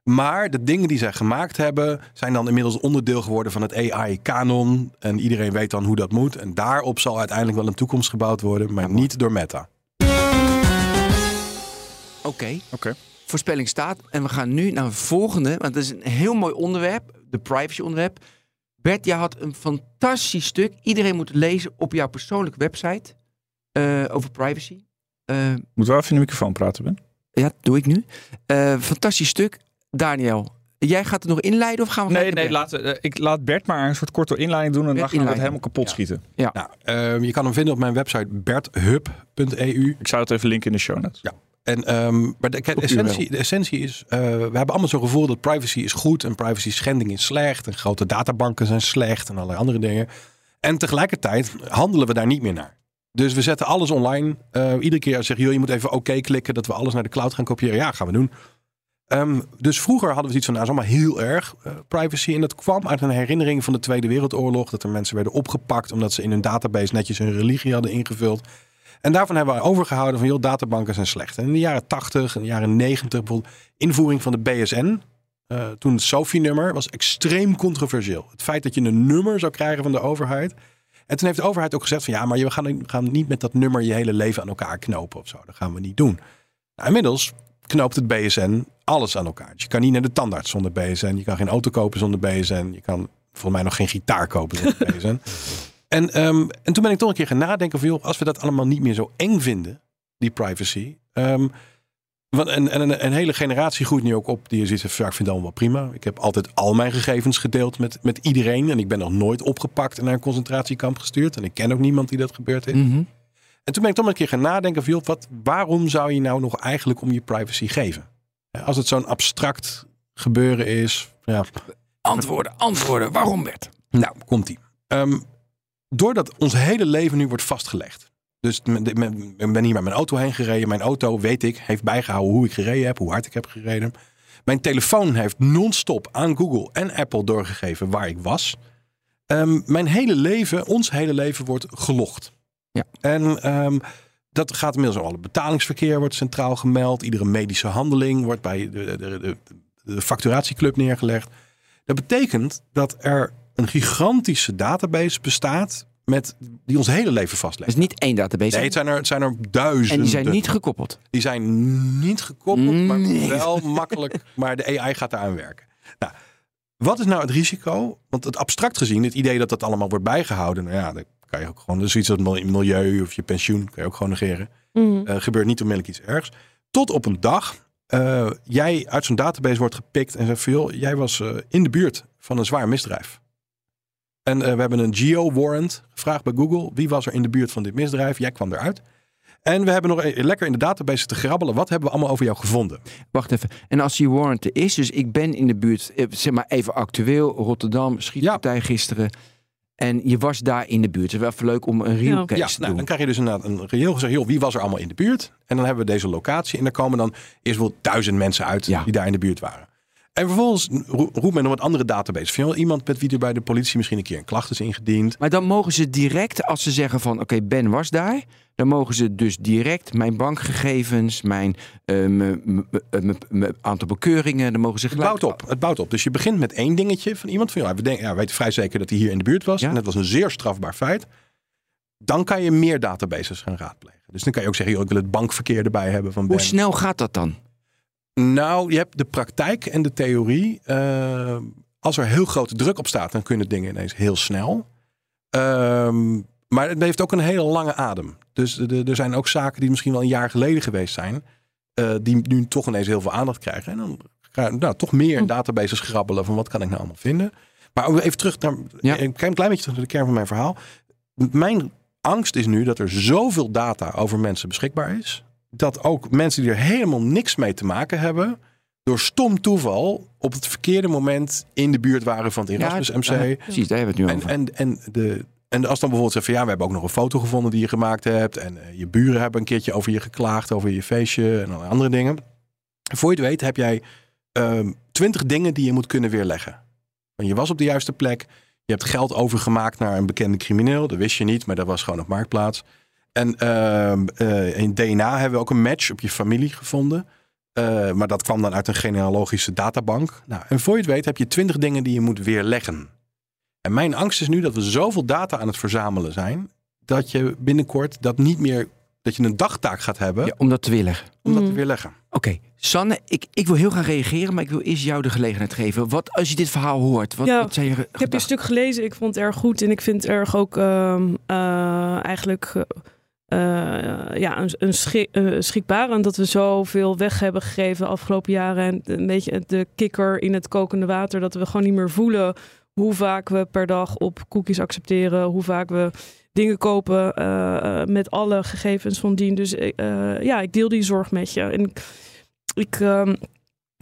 Maar de dingen die zij gemaakt hebben, zijn dan inmiddels onderdeel geworden van het AI-kanon. En iedereen weet dan hoe dat moet. En daarop zal uiteindelijk wel een toekomst gebouwd worden, maar niet door Meta. Oké. Oké voorspelling staat. En we gaan nu naar het volgende, want dat is een heel mooi onderwerp, de privacy onderwerp. Bert, jij had een fantastisch stuk. Iedereen moet lezen op jouw persoonlijke website uh, over privacy. Uh, moet wel even in de microfoon praten, Ben. Ja, doe ik nu. Uh, fantastisch stuk. Daniel, jij gaat het nog inleiden of gaan we Nee, nee, laat, ik laat Bert maar een soort korte inleiding doen en dan gaan we het helemaal kapot schieten. Ja. Nou, ehm, je kan hem vinden op mijn website berthub.eu. Ik zou het even linken in de show notes. Ja. En, um, maar de, essentie, de essentie is, uh, we hebben allemaal zo'n gevoel dat privacy is goed en privacy schending is slecht. En grote databanken zijn slecht en allerlei andere dingen. En tegelijkertijd handelen we daar niet meer naar. Dus we zetten alles online. Uh, iedere keer zeg je, je moet even oké klikken dat we alles naar de cloud gaan kopiëren. Ja, gaan we doen. Um, dus vroeger hadden we zoiets van, nou, is allemaal heel erg uh, privacy. En dat kwam uit een herinnering van de Tweede Wereldoorlog. Dat er mensen werden opgepakt omdat ze in hun database netjes hun religie hadden ingevuld. En daarvan hebben we overgehouden van, joh, databanken zijn slecht. En in de jaren 80 en de jaren 90, bijvoorbeeld invoering van de BSN. Uh, toen het SOFI-nummer was extreem controversieel. Het feit dat je een nummer zou krijgen van de overheid. En toen heeft de overheid ook gezegd van ja, maar we gaan, gaan niet met dat nummer je hele leven aan elkaar knopen of zo. Dat gaan we niet doen. Nou, inmiddels knoopt het BSN alles aan elkaar. Dus je kan niet naar de tandarts zonder BSN. Je kan geen auto kopen zonder BSN. Je kan volgens mij nog geen gitaar kopen zonder BSN. [laughs] En, um, en toen ben ik toch een keer gaan nadenken van joh, als we dat allemaal niet meer zo eng vinden, die privacy. Um, want en, en een, een, hele generatie groeit nu ook op die je ziet, ik vind het allemaal prima. Ik heb altijd al mijn gegevens gedeeld met, met iedereen. En ik ben nog nooit opgepakt en naar een concentratiekamp gestuurd. En ik ken ook niemand die dat gebeurd is. Mm En toen ben ik toch een keer gaan nadenken van, joh, wat, waarom zou je nou nog eigenlijk om je privacy geven? Als het zo'n abstract gebeuren is. Ja. Antwoorden, antwoorden. Waarom werd? Nou, komt ie. Um, doordat ons hele leven nu wordt vastgelegd. Dus ik ben hier met mijn auto heen gereden. Mijn auto, weet ik, heeft bijgehouden hoe ik gereden heb, hoe hard ik heb gereden. Mijn telefoon heeft non-stop aan Google en Apple doorgegeven waar ik was. Um, mijn hele leven, ons hele leven wordt gelogd. Ja. En um, dat gaat inmiddels al. Het betalingsverkeer wordt centraal gemeld. Iedere medische handeling wordt bij de, de, de, de facturatieclub neergelegd. Dat betekent dat er een gigantische database bestaat met, die ons hele leven vastlegt. Het is niet één database. Nee, het zijn er, het zijn er duizenden. En die zijn niet gekoppeld. Die zijn niet gekoppeld, maar wel makkelijk. Maar de AI gaat eraan werken. Nou, wat is nou het risico? Want het abstract gezien, het idee dat dat allemaal wordt bijgehouden, nou ja, dan kan je ook gewoon, dus iets als milieu of je pensioen, kan je ook gewoon negeren. Mm. Uh, gebeurt niet onmiddellijk iets ergs. Tot op een dag uh, jij uit zo'n database wordt gepikt en zegt veel, jij was uh, in de buurt van een zwaar misdrijf. En uh, we hebben een geo-warrant gevraagd bij Google. Wie was er in de buurt van dit misdrijf? Jij kwam eruit. En we hebben nog e-, lekker in de database te grabbelen. Wat hebben we allemaal over jou gevonden? Wacht even. En als die warrant er is, dus ik ben in de buurt, eh, zeg maar even actueel, Rotterdam, schietpartij ja. gisteren. En je was daar in de buurt. Het is wel even leuk om een real ja. case ja, te nou, doen. Dan krijg je dus inderdaad een reëel gezegd, joh, wie was er allemaal in de buurt? En dan hebben we deze locatie. En dan komen dan eerst wel duizend mensen uit ja. die daar in de buurt waren. En vervolgens roept men nog wat andere databases. Van iemand met wie er bij de politie misschien een keer een klacht is ingediend. Maar dan mogen ze direct, als ze zeggen van oké, Ben was daar. Dan mogen ze dus direct mijn bankgegevens, mijn uh, aantal bekeuringen, dan mogen ze gelijk... Het bouwt op, het bouwt op. Dus je begint met één dingetje van iemand. Van, ja, we, denken, ja, weten vrij zeker dat hij hier in de buurt was. En dat was een zeer strafbaar feit. Dan kan je meer databases gaan raadplegen. Dus dan kan je ook zeggen, joh, ik wil het bankverkeer erbij hebben van Ben. Hoe snel gaat dat dan? Nou, je hebt de praktijk en de theorie. Uh, als er heel grote druk op staat, dan kunnen dingen ineens heel snel. Uh, maar het heeft ook een hele lange adem. Dus er zijn ook zaken die misschien wel een jaar geleden geweest zijn. Uh, die nu toch ineens heel veel aandacht krijgen. En dan ga je nou, toch meer in hm. databases grabbelen van wat kan ik nou allemaal vinden. Maar even terug naar ja. een klein beetje terug naar de kern van mijn verhaal. Mijn angst is nu dat er zoveel data over mensen beschikbaar is dat ook mensen die er helemaal niks mee te maken hebben, door stom toeval op het verkeerde moment in de buurt waren van het Erasmus MC. precies, daar hebben we het nu over. En, en, de, en als dan bijvoorbeeld zegt van ja, we hebben ook nog een foto gevonden die je gemaakt hebt. En uh, je buren hebben een keertje over je geklaagd, over je feestje en andere dingen. voor je het weet heb jij ehm, twintig dingen die je moet kunnen weerleggen. Want je was op de juiste plek. Je hebt geld overgemaakt naar een bekende crimineel. Dat wist je niet, maar dat was gewoon op marktplaats. En uh, in DNA hebben we ook een match op je familie gevonden. Uh, maar dat kwam dan uit een genealogische databank. Nou, en voor je het weet heb je twintig dingen die je moet weerleggen. En mijn angst is nu dat we zoveel data aan het verzamelen zijn. dat je binnenkort dat niet meer. dat je een dagtaak gaat hebben. Ja, om dat te weerleggen. Om dat te mm. weerleggen. Oké, Sanne, ik, ik wil heel graag reageren, maar ik wil eerst jou de gelegenheid geven. Wat als je dit verhaal hoort? Wat, ja, wat zijn je Ik heb je stuk gelezen, ik vond het erg goed. En ik vind het erg ook uh, uh, eigenlijk uh, ja, een, een uh, schrikbarend dat we zoveel weg hebben gegeven de afgelopen jaren. En een beetje de kikker in het kokende water. Dat we gewoon niet meer voelen hoe vaak we per dag op cookies accepteren. Hoe vaak we dingen kopen uh, met alle gegevens van dien. Dus ja, ik deel die zorg met je. En ik, ik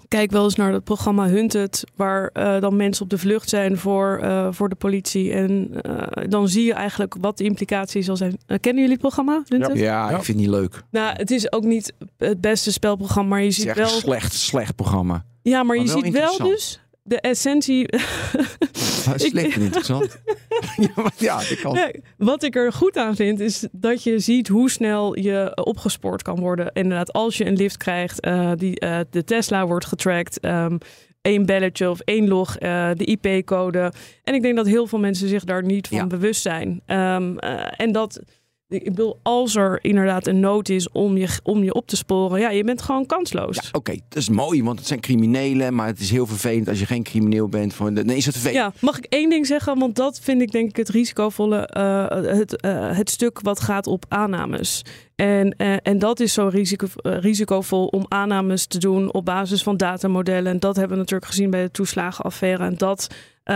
kijk wel eens naar het programma Hunted, waar uh, dan mensen op de vlucht zijn voor, uh, voor de politie. En uh, dan zie je eigenlijk wat de implicatie zal zijn. kennen jullie het programma? Hunted? Ja, ja, ik vind het niet leuk. Nou, het is ook niet het beste spelprogramma, maar je ziet het wel. Een slecht, slecht programma. Ja, maar, maar je ziet wel dus de essentie. Dat is slecht en interessant. [laughs] ja, maar ja, dat kan. Nee, wat ik er goed aan vind, is dat je ziet hoe snel je opgespoord kan worden. Inderdaad, als je een lift krijgt, uh, die, uh, de Tesla wordt getrackt. Um, één belletje of één log, uh, de IP-code. En ik denk dat heel veel mensen zich daar niet van ja. bewust zijn. Um, en dat ik bedoel, als er inderdaad een nood is om je, om je op te sporen, ja, je bent gewoon kansloos. Ja, Oké, dat is mooi, want het zijn criminelen, maar het is heel vervelend als je geen crimineel bent. Voor, is het vervelend. Ja, mag ik één ding zeggen? Want dat vind ik denk ik het risicovolle, uh, het, uh, het stuk wat gaat op aannames. En, uh, en dat is zo risico, risicovol om aannames te doen op basis van datamodellen. En dat hebben we natuurlijk gezien bij de toeslagenaffaire. En dat uh,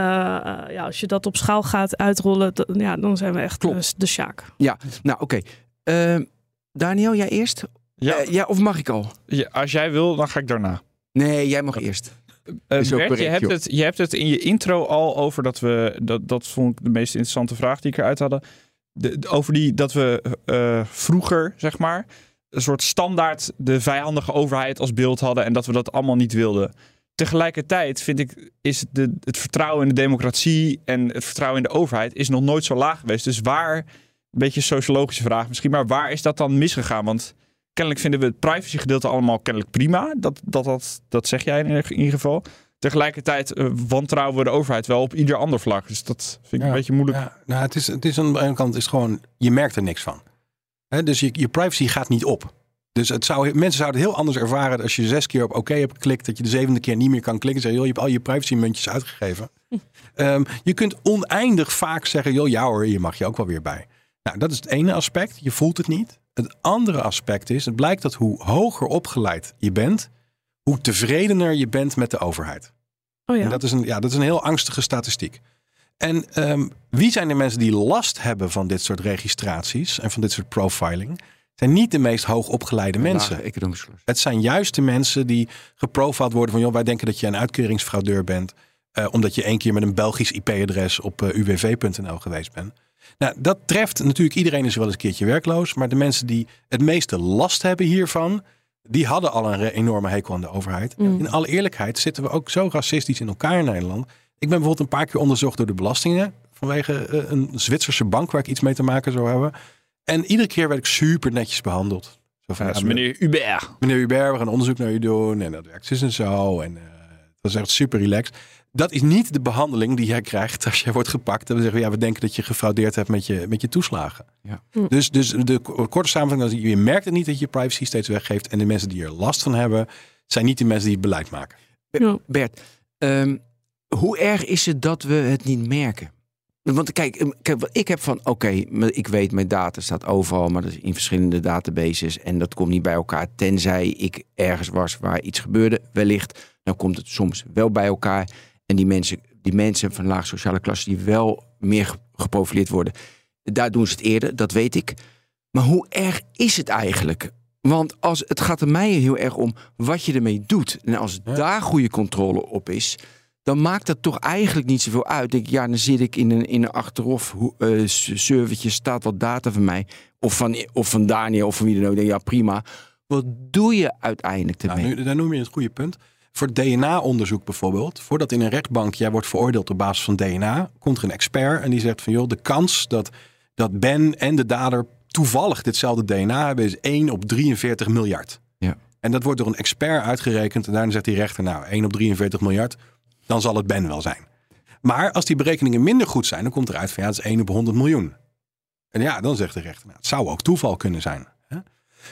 ja, als je dat op schaal gaat uitrollen, ja, dan zijn we echt Klopt. de Sjaak. Ja, nou oké. Okay. Uh, Daniel, jij eerst? Ja. Uh, ja, of mag ik al? Ja, als jij wil, dan ga ik daarna. Nee, jij mag eerst. Bert, correct, je, hebt het, je hebt het in je intro al over dat we, dat, dat vond ik de meest interessante vraag die ik eruit hadden. De, de, over die dat we vroeger, zeg maar, een soort standaard de vijandige overheid als beeld hadden en dat we dat allemaal niet wilden tegelijkertijd vind ik, is de, het vertrouwen in de democratie en het vertrouwen in de overheid is nog nooit zo laag geweest. Dus waar, een beetje een sociologische vraag misschien, maar waar is dat dan misgegaan? Want kennelijk vinden we het privacygedeelte allemaal kennelijk prima. Dat, dat, dat, dat zeg jij in ieder geval. Tegelijkertijd uh, wantrouwen we de overheid wel op ieder ander vlak. Dus dat vind ik ja, een beetje moeilijk. Ja, nou, het is, het is aan de ene kant is gewoon, je merkt er niks van. He, dus je, je privacy gaat niet op. Dus het zou, mensen zouden het heel anders ervaren als je zes keer op oké hebt geklikt, dat je de zevende keer niet meer kan klikken. Zeg, joh, je hebt al je privacymuntjes uitgegeven. um, [laughs] je kunt oneindig vaak zeggen, joh, ja hoor, je mag je ook wel weer bij. Nou, dat is het ene aspect. Je voelt het niet. Het andere aspect is, het blijkt dat hoe hoger opgeleid je bent, hoe tevredener je bent met de overheid. Oh ja. En dat is een, ja, dat is een heel angstige statistiek. En um, wie zijn de mensen die last hebben van dit soort registraties en van dit soort profiling? Zijn niet de meest hoogopgeleide mensen. Het zijn juist de mensen die geprofiled worden van... joh, wij denken dat je een uitkeringsfraudeur bent... Uh, omdat je één keer met een Belgisch IP-adres op uh, eh, uwv.nl geweest bent. Nou, dat treft natuurlijk iedereen is wel eens een keertje werkloos. Maar de mensen die het meeste last hebben hiervan... die hadden al een enorme hekel aan de overheid. Mm. In alle eerlijkheid zitten we ook zo racistisch in elkaar in Nederland. Ik ben bijvoorbeeld een paar keer onderzocht door de belastingen... vanwege uh, een Zwitserse bank waar ik iets mee te maken zou hebben... En iedere keer werd ik super netjes behandeld. Zo van, ja, meneer Hubert. Meneer Hubert, we gaan onderzoek naar u doen. En dat werkt dus en zo. En uh, dat is echt super relaxed. Dat is niet de behandeling die jij krijgt als jij wordt gepakt. En we zeggen, ja, we denken dat je gefraudeerd hebt met je, met je toeslagen. Ja. Hm. Dus, dus de korte samenvatting is, je merkt het niet dat je privacy steeds weggeeft. En de mensen die er last van hebben, zijn niet de mensen die het beleid maken. Ja. Bert, um, hoe erg is het dat we het niet merken? Want kijk, kijk ik heb van, oké, ik weet mijn data staat overal, maar dat is in verschillende databases en dat komt niet bij elkaar. Tenzij ik ergens was waar iets gebeurde, wellicht, dan komt het soms wel bij elkaar. En die mensen, die mensen van laag sociale klasse die wel meer geprofileerd worden, daar doen ze het eerder, dat weet ik. Maar hoe erg is het eigenlijk? Want als, het gaat er mij heel erg om wat je ermee doet. En als daar goede controle op is, dan maakt dat toch eigenlijk niet zoveel uit. Denk, ja, dan zit ik in een, in een achterhof uh, servertje, staat wat data van mij. Of van, of van Daniel of van wie dan ook. Denk, ja, prima. Wat doe je uiteindelijk ermee? Nou, nu, daar noem je het goede punt. Voor DNA-onderzoek bijvoorbeeld, voordat in een rechtbank jij wordt veroordeeld op basis van DNA, komt er een expert en die zegt van joh, de kans dat, dat Ben en de dader toevallig ditzelfde DNA hebben is 1 op 43 miljard. Ja. En dat wordt door een expert uitgerekend en daarna zegt die rechter nou 1 op 43 miljard dan zal het Ben wel zijn. Maar als die berekeningen minder goed zijn, dan komt eruit van ja, dat is 1 op 100 miljoen. En ja, dan zegt de rechter, nou, het zou ook toeval kunnen zijn.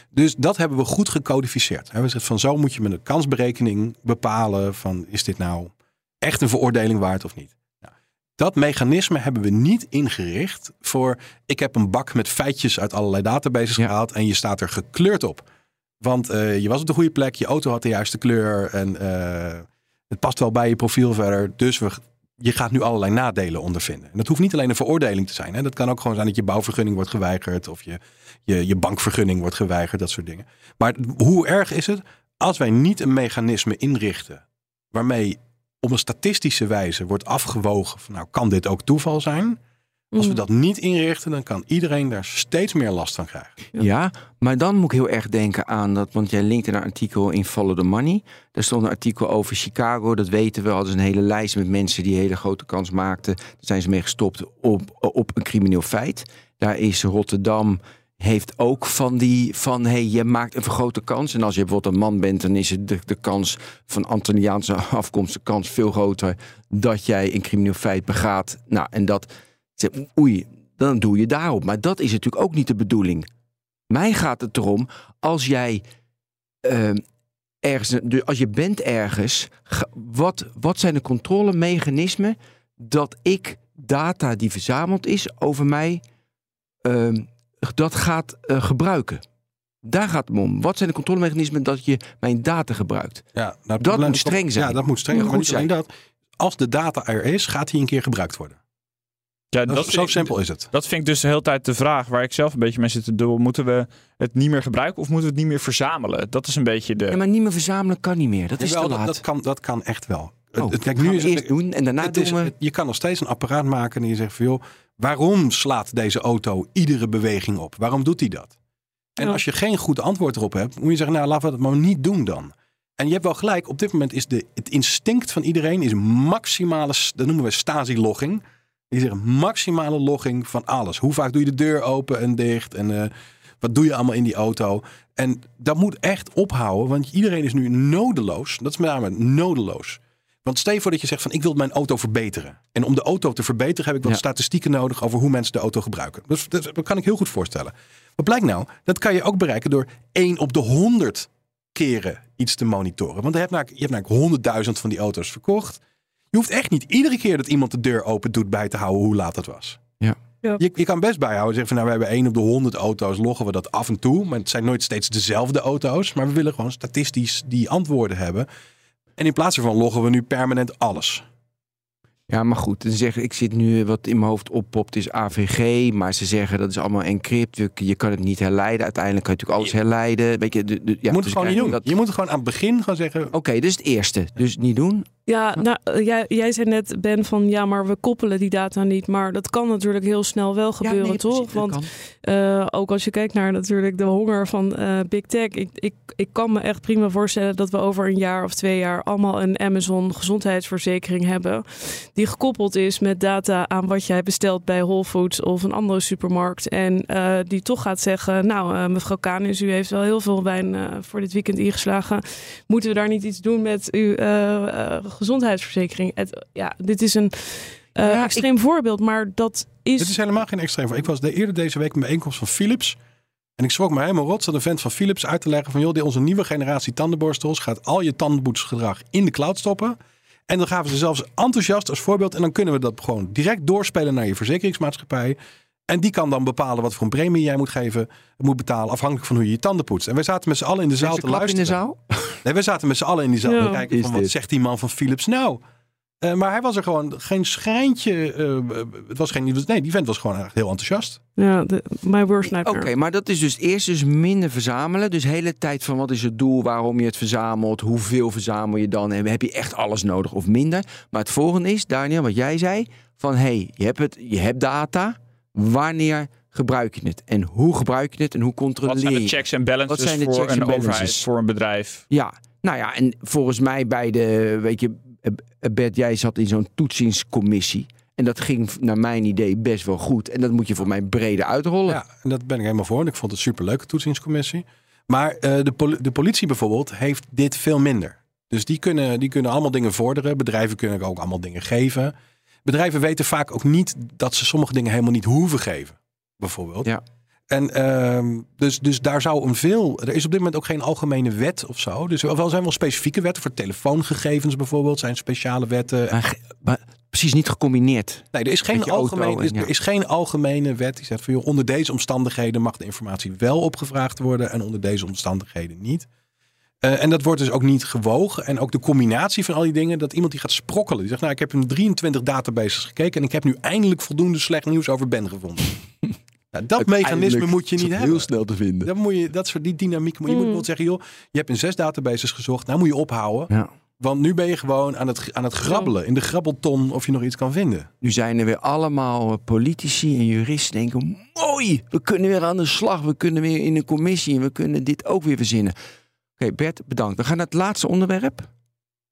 Dus dat hebben we goed gecodificeerd. We zeggen van zo moet je met een kansberekening bepalen van is dit nou echt een veroordeling waard of niet. Nou, dat mechanisme hebben we niet ingericht voor ik heb een bak met feitjes uit allerlei databases gehaald en je staat er gekleurd op. Want uh, je was op de goede plek, je auto had de juiste kleur en uh, het past wel bij je profiel verder. Dus je gaat nu allerlei nadelen ondervinden. En dat hoeft niet alleen een veroordeling te zijn. Hè. Dat kan ook gewoon zijn dat je bouwvergunning wordt geweigerd. Of je, je, je bankvergunning wordt geweigerd. Dat soort dingen. Maar hoe erg is het? als wij niet een mechanisme inrichten waarmee op een statistische wijze wordt afgewogen van nou kan dit ook toeval zijn. Als we Mm. dat niet inrichten, dan kan iedereen daar steeds meer last van krijgen. Ja, maar dan moet ik heel erg denken aan dat, want jij linkte naar een artikel in Follow the Money. Daar stond een artikel over Chicago, dat weten we. Hadden ze een hele lijst met mensen die een hele grote kans maakten. Daar zijn ze mee gestopt op, op een crimineel feit. Daar is Rotterdam, heeft ook van die, van hey, je maakt een vergrote kans. En als je bijvoorbeeld een man bent, dan is het de, de kans van Antilliaanse [laughs] afkomst, de kans veel groter dat jij een crimineel feit begaat. Nou, en dat, oei, dan doe je daarop. Maar dat is natuurlijk ook niet de bedoeling. Mij gaat het erom, als jij ehm, ergens, als je bent ergens, wat, wat zijn de controlemechanismen dat ik data die verzameld is over mij, ehm, dat gaat eh, gebruiken? Daar gaat het om. Wat zijn de controlemechanismen dat je mijn data gebruikt? Ja, nou, Dat moet streng zijn. Ja, dat moet streng zijn. Maar goed dat. Als de data er is, gaat hij een keer gebruikt worden. Ja, Dat, dat zo ik- simpel is het. Dat vind ik dus de hele tijd de vraag waar ik zelf een beetje mee zit te doen. Moeten we het niet meer gebruiken of moeten we het niet meer verzamelen? Dat is een beetje de... Ja, maar niet meer verzamelen kan niet meer. Dat is Jawel, te laat. dat, kan, dat kan echt wel. Oh, Het- Kijk, nu we is het, doen en daarna het doen is, we... het- je kan nog steeds een apparaat maken en je zegt van joh, waarom slaat deze auto iedere beweging op? Waarom doet hij dat? En Ja. als je geen goed antwoord erop hebt, moet je zeggen, nou laten we dat maar niet doen dan. En je hebt wel gelijk, op dit moment is de, het instinct van iedereen is maximale, dat noemen we stasi-logging. Die zeggen maximale logging van alles. Hoe vaak doe je de deur open en dicht en eh, wat doe je allemaal in die auto? En dat moet echt ophouden, want iedereen is nu nodeloos. Dat is met name nodeloos. Want stel je voor dat je zegt van ik wil mijn auto verbeteren. En om de auto te verbeteren heb ik wat Ja. statistieken nodig over hoe mensen de auto gebruiken. Dus dat, dat kan ik heel goed voorstellen. Wat blijkt nou? Dat kan je ook bereiken door 1 op de 100 keren iets te monitoren. Want je hebt namelijk, je hebt namelijk 100.000 van die auto's verkocht. Je hoeft echt niet iedere keer dat iemand de deur open doet bij te houden hoe laat het was. Ja. Ja. Je, je kan best bijhouden. Zeggen van nou, we hebben 1 op de 100 auto's, loggen we dat af en toe. Maar het zijn nooit steeds dezelfde auto's. Maar we willen gewoon statistisch die antwoorden hebben. En in plaats daarvan loggen we nu permanent alles. Ja, maar goed, dan zeggen, ik zit nu wat in mijn hoofd oppopt is AVG, maar ze zeggen dat is allemaal encrypt. Je- Je kan het niet herleiden. Uiteindelijk kan je natuurlijk alles herleiden. Weet je, de, de, ja, je moet dus het gewoon niet doen. dat- Je moet het gewoon aan het begin gaan zeggen. Oké, dus het eerste. Dus niet doen. Ja, nou, eh, jij, jij zei net, Ben, van ja, maar we koppelen die data niet. Maar dat kan natuurlijk heel snel wel gebeuren, ja, nee, toch? precies, Want eh, ook als je kijkt naar natuurlijk de honger van eh, Big Tech. Ik, ik, ik kan me echt prima voorstellen dat we over een jaar of twee jaar allemaal een Amazon gezondheidsverzekering hebben. Die gekoppeld is met data aan wat jij bestelt bij Whole Foods of een andere supermarkt. En eh, die toch gaat zeggen, nou eh, mevrouw Kanis, u heeft wel heel veel wijn eh, voor dit weekend ingeslagen. Moeten we daar niet iets doen met uw gezondheidsverzekering? Het, ja, dit is een Ja, extreem voorbeeld, maar dat is... Dit is helemaal geen extreem. voor. Ik was de, eerder deze week een bijeenkomst van Philips. En ik schrok me helemaal rot. Zat een vent van Philips uit te leggen van... joh, dit onze nieuwe generatie tandenborstels... gaat al je tandenboetsgedrag in de cloud stoppen. En dan gaven ze zelfs enthousiast als voorbeeld... en dan kunnen we dat gewoon direct doorspelen naar je verzekeringsmaatschappij. En die kan dan bepalen wat voor een premie jij moet geven... moet betalen afhankelijk van hoe je je tanden poetst. En wij zaten met z'n allen in de zaal te klap in luisteren. de zaal? Nee, wij zaten met z'n allen in die zaal Ja. te kijken van wat dit? zegt die man van Philips nou? Eh, maar hij was er gewoon geen schrijntje. eh, het was geen, nee, die vent was gewoon echt heel enthousiast. Ja, de, my worst Oké, nightmare. maar dat is dus eerst dus minder verzamelen. Dus hele tijd van wat is het doel, waarom je het verzamelt, hoeveel verzamel je dan en heb je echt alles nodig of minder. Maar het volgende is, Daniel, wat jij zei, van hé, hey, je, hebt het, je hebt data, wanneer gebruik je het? En hoe gebruik je het en hoe controleer Wat zijn de je? checks en Wat balances zijn de voor checks een en overheid, balances? voor een bedrijf? Ja, nou ja, en volgens mij bij de, weet je, Bert, jij zat in zo'n toetsingscommissie. En dat ging naar mijn idee best wel goed. En dat moet je voor mij breder uitrollen. Ja, en dat ben ik helemaal voor. En ik vond het een superleuke toetsingscommissie. Maar eh, de, de politie bijvoorbeeld heeft dit veel minder. Dus die kunnen, die kunnen allemaal dingen vorderen. Bedrijven kunnen ook allemaal dingen geven. Bedrijven weten vaak ook niet dat ze sommige dingen helemaal niet hoeven geven. Bijvoorbeeld. Ja. En ehm, dus, dus daar zou een veel. Er is op dit moment ook geen algemene wet of zo. Dus er zijn wel specifieke wetten voor telefoongegevens bijvoorbeeld. Zijn speciale wetten. Maar, precies niet gecombineerd. Nee, er is, geen en ja. er is geen algemene wet die zegt van joh, onder deze omstandigheden mag de informatie wel opgevraagd worden en onder deze omstandigheden niet. Eh, en dat wordt dus ook niet gewogen. En ook de combinatie van al die dingen, dat iemand die gaat sprokkelen. Die zegt, nou, ik heb in 23 databases gekeken en ik heb nu eindelijk voldoende slecht nieuws over Ben gevonden. [laughs] Nou, dat mechanisme moet je niet hebben. Heel snel te vinden. Dat moet je, dat soort die dynamiek moet je moet Mm. bijvoorbeeld zeggen, joh, je hebt in zes databases gezocht, nou moet je ophouden. Ja. Want nu ben je gewoon aan het, aan het grabbelen in de grabbelton of je nog iets kan vinden. Nu zijn er weer allemaal eh, politici en juristen die denken... mooi, we kunnen weer aan de slag. We kunnen weer in een commissie en we kunnen dit ook weer verzinnen. Oké, Bert, bedankt. We gaan naar het laatste onderwerp.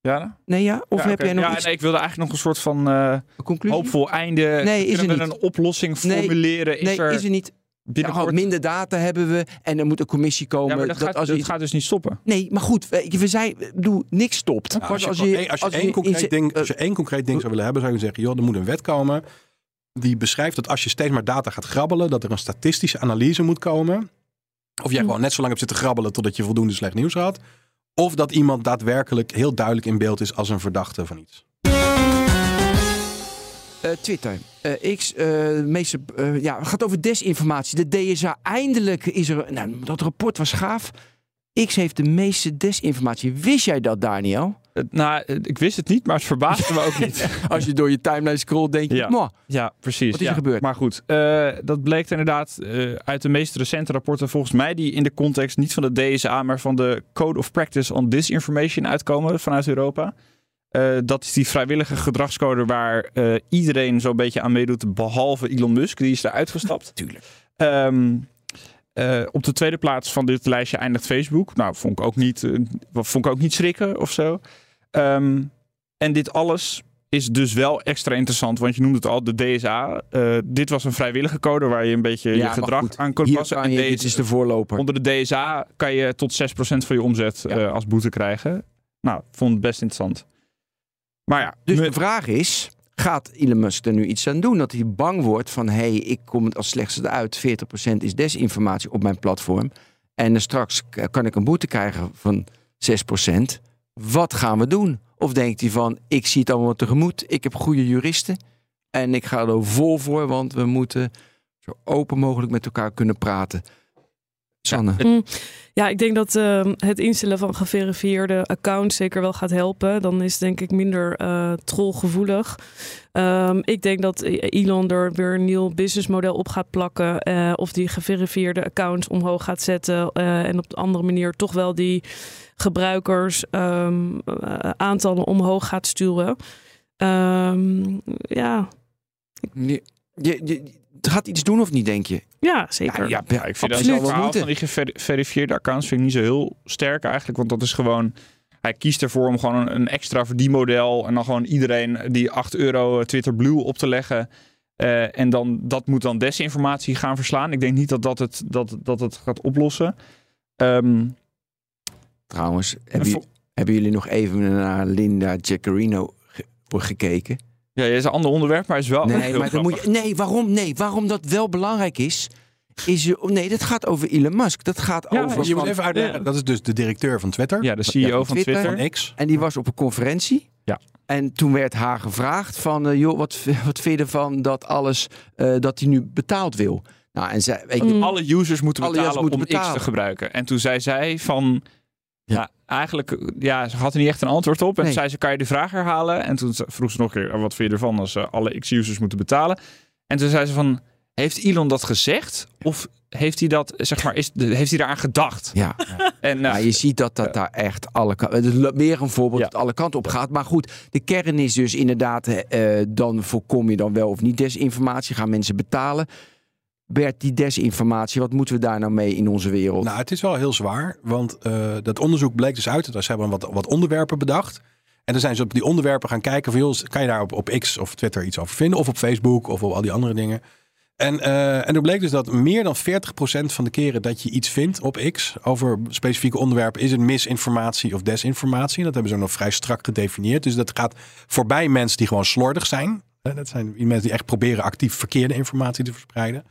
Ja, Nee, ja? Of Ja, heb jij nog ja, iets? nee, ik wilde eigenlijk nog een soort van eh, conclusie? hoopvol einde. Nee, is Kunnen er we niet. een oplossing Nee, formuleren? Is nee, er is er niet. binnenkort... Ja, minder data hebben we en er moet een commissie komen. ja, maar dat, gaat, als dat je- gaat dus niet stoppen. Nee, maar goed, we, zijn, bedoel, niks stopt. Nou, als, je, als je als één concreet, in- ding, als je één concreet ding zou willen hebben, zou je zeggen, joh, er moet een wet komen die beschrijft dat als je steeds maar data gaat grabbelen, dat er een statistische analyse moet komen. Of jij Hm. gewoon net zo lang hebt zitten grabbelen totdat je voldoende slecht nieuws had. Of dat iemand daadwerkelijk heel duidelijk in beeld is als een verdachte van iets. Eh, Twitter. Eh, X, eh, meeste, ja, het gaat over desinformatie. De DSA, eindelijk is er... Nou, dat rapport was gaaf. X heeft de meeste desinformatie. Wist jij dat, Daniel? Eh, nou, eh, ik wist het niet, maar het verbaasde me ook niet. [laughs] Als je door je timeline scrolt, denk je... Ja. "Mwah." Ja, precies. Wat is er ja. gebeurd? Maar goed, eh, dat bleek inderdaad uit de meest recente rapporten, volgens mij, die in de context niet van de DSA, maar van de Code of Practice on Disinformation uitkomen vanuit Europa. Dat is die vrijwillige gedragscode waar iedereen zo'n beetje aan meedoet, behalve Elon Musk, die is eruit gestapt. Tuurlijk. Ehm, eh, op de tweede plaats van dit lijstje eindigt Facebook. Nou, vond ik ook niet, eh, vond ik ook niet schrikken of zo. Ehm, en dit alles is dus wel extra interessant, want je noemde het al, de DSA. Eh, dit was een vrijwillige code waar je een beetje Ja, je gedrag goed, aan kon passen. En dit is de voorloper. onder de DSA kan je tot 6% van je omzet Ja. als boete krijgen. Nou, vond het best interessant. Maar ja, Dus de vraag is, gaat Elon Musk er nu iets aan doen? Dat hij bang wordt van, hé, hey, ik kom het als slechtste uit. 40% is desinformatie op mijn platform. En straks kan ik een boete krijgen van 6%. Wat gaan we doen? Of denkt hij van, ik zie het allemaal tegemoet. Ik heb goede juristen. En ik ga er vol voor, want we moeten zo open mogelijk met elkaar kunnen praten. Sanne. Ja, ik denk dat eh, het instellen van geverifieerde accounts zeker wel gaat helpen. Dan is het denk ik minder eh trollgevoelig. Ehm, ik denk dat Elon er weer een nieuw businessmodel op gaat plakken. eh, of die geverifieerde accounts omhoog gaat zetten. eh, en op de andere manier toch wel die gebruikers ehm, eh, aantallen omhoog gaat sturen. Ehm, ja. Je, je, je- gaat iets doen of niet, denk je? ja, zeker. ja, Ja, ik vind dat absoluut. het verhaal van die geverifieerde accounts vind ik niet zo heel sterk eigenlijk. Want dat is gewoon... Hij kiest ervoor om gewoon een, een extra verdienmodel... en dan gewoon iedereen die 8 euro Twitter Blue op te leggen... Eh, en dan, dat moet dan desinformatie gaan verslaan. Ik denk niet dat dat het, dat, dat het gaat oplossen. Ehm, Trouwens, hebben, En jullie- hebben jullie nog even naar Linda Jaccarino ge- gekeken? Ja, het is een ander onderwerp, maar het is wel Nee, heel maar dan moet je, nee, waarom? Nee, waarom dat wel belangrijk is, is je, nee, dat gaat over Elon Musk. Dat gaat Ja, over. Je moet even uitleggen, dat is dus de directeur van Twitter, Ja, de CEO Ja, van van Twitter. Van X. En die was op een conferentie. Ja. En toen werd haar gevraagd van, eh, joh, wat, [laughs] wat vind je ervan dat alles, eh, dat hij nu betaald wil? Nou, en zij, weet je, Mm. Alle users moeten Alle betalen users moeten om X te gebruiken. En toen zei zij van... Ja. Eigenlijk... Ja, ze had er niet echt een antwoord op. En Nee. toen zei ze, kan je de vraag herhalen? En toen vroeg ze nog een keer, wat vind je ervan als eh, alle X-users moeten betalen? En toen zei ze van, heeft Elon dat gezegd? Of heeft hij dat, zeg maar, is, heeft hij daaraan gedacht? ja. [laughs] En Maar je ziet dat dat daar echt alle kanten. Het is weer een voorbeeld Ja. dat alle kanten op gaat. Maar goed, de kern is dus inderdaad. eh, dan voorkom je dan wel of niet desinformatie. Gaan mensen betalen. Bert, die desinformatie, wat moeten we daar nou mee in onze wereld? Nou, het is wel heel zwaar, want eh, dat onderzoek bleek dus uit. Dat ze hebben wat, wat onderwerpen bedacht. En dan zijn ze op die onderwerpen gaan kijken van, kan je daar op, op X of Twitter iets over vinden? Of op Facebook of op al die andere dingen. En, eh, en er bleek dus dat meer dan 40% van de keren dat je iets vindt op X over specifieke onderwerpen, is het misinformatie of desinformatie. Dat hebben ze nog vrij strak gedefinieerd. Dus dat gaat voorbij mensen die gewoon slordig zijn. Eh, Dat zijn mensen die echt proberen actief verkeerde informatie te verspreiden.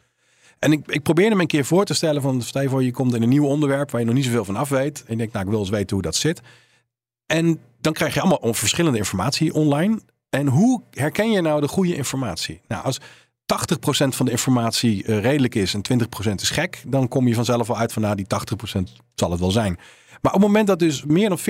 En ik, ik probeerde me een keer voor te stellen van, stel je voor je komt in een nieuw onderwerp waar je nog niet zoveel van af weet. En je denkt, nou ik wil eens weten hoe dat zit. En dan krijg je allemaal verschillende informatie online. En hoe herken je nou de goede informatie? Nou, als 80% van de informatie eh, redelijk is en 20% is gek, dan kom je vanzelf al uit van, nou die 80% zal het wel zijn. Maar op het moment dat dus meer dan 40%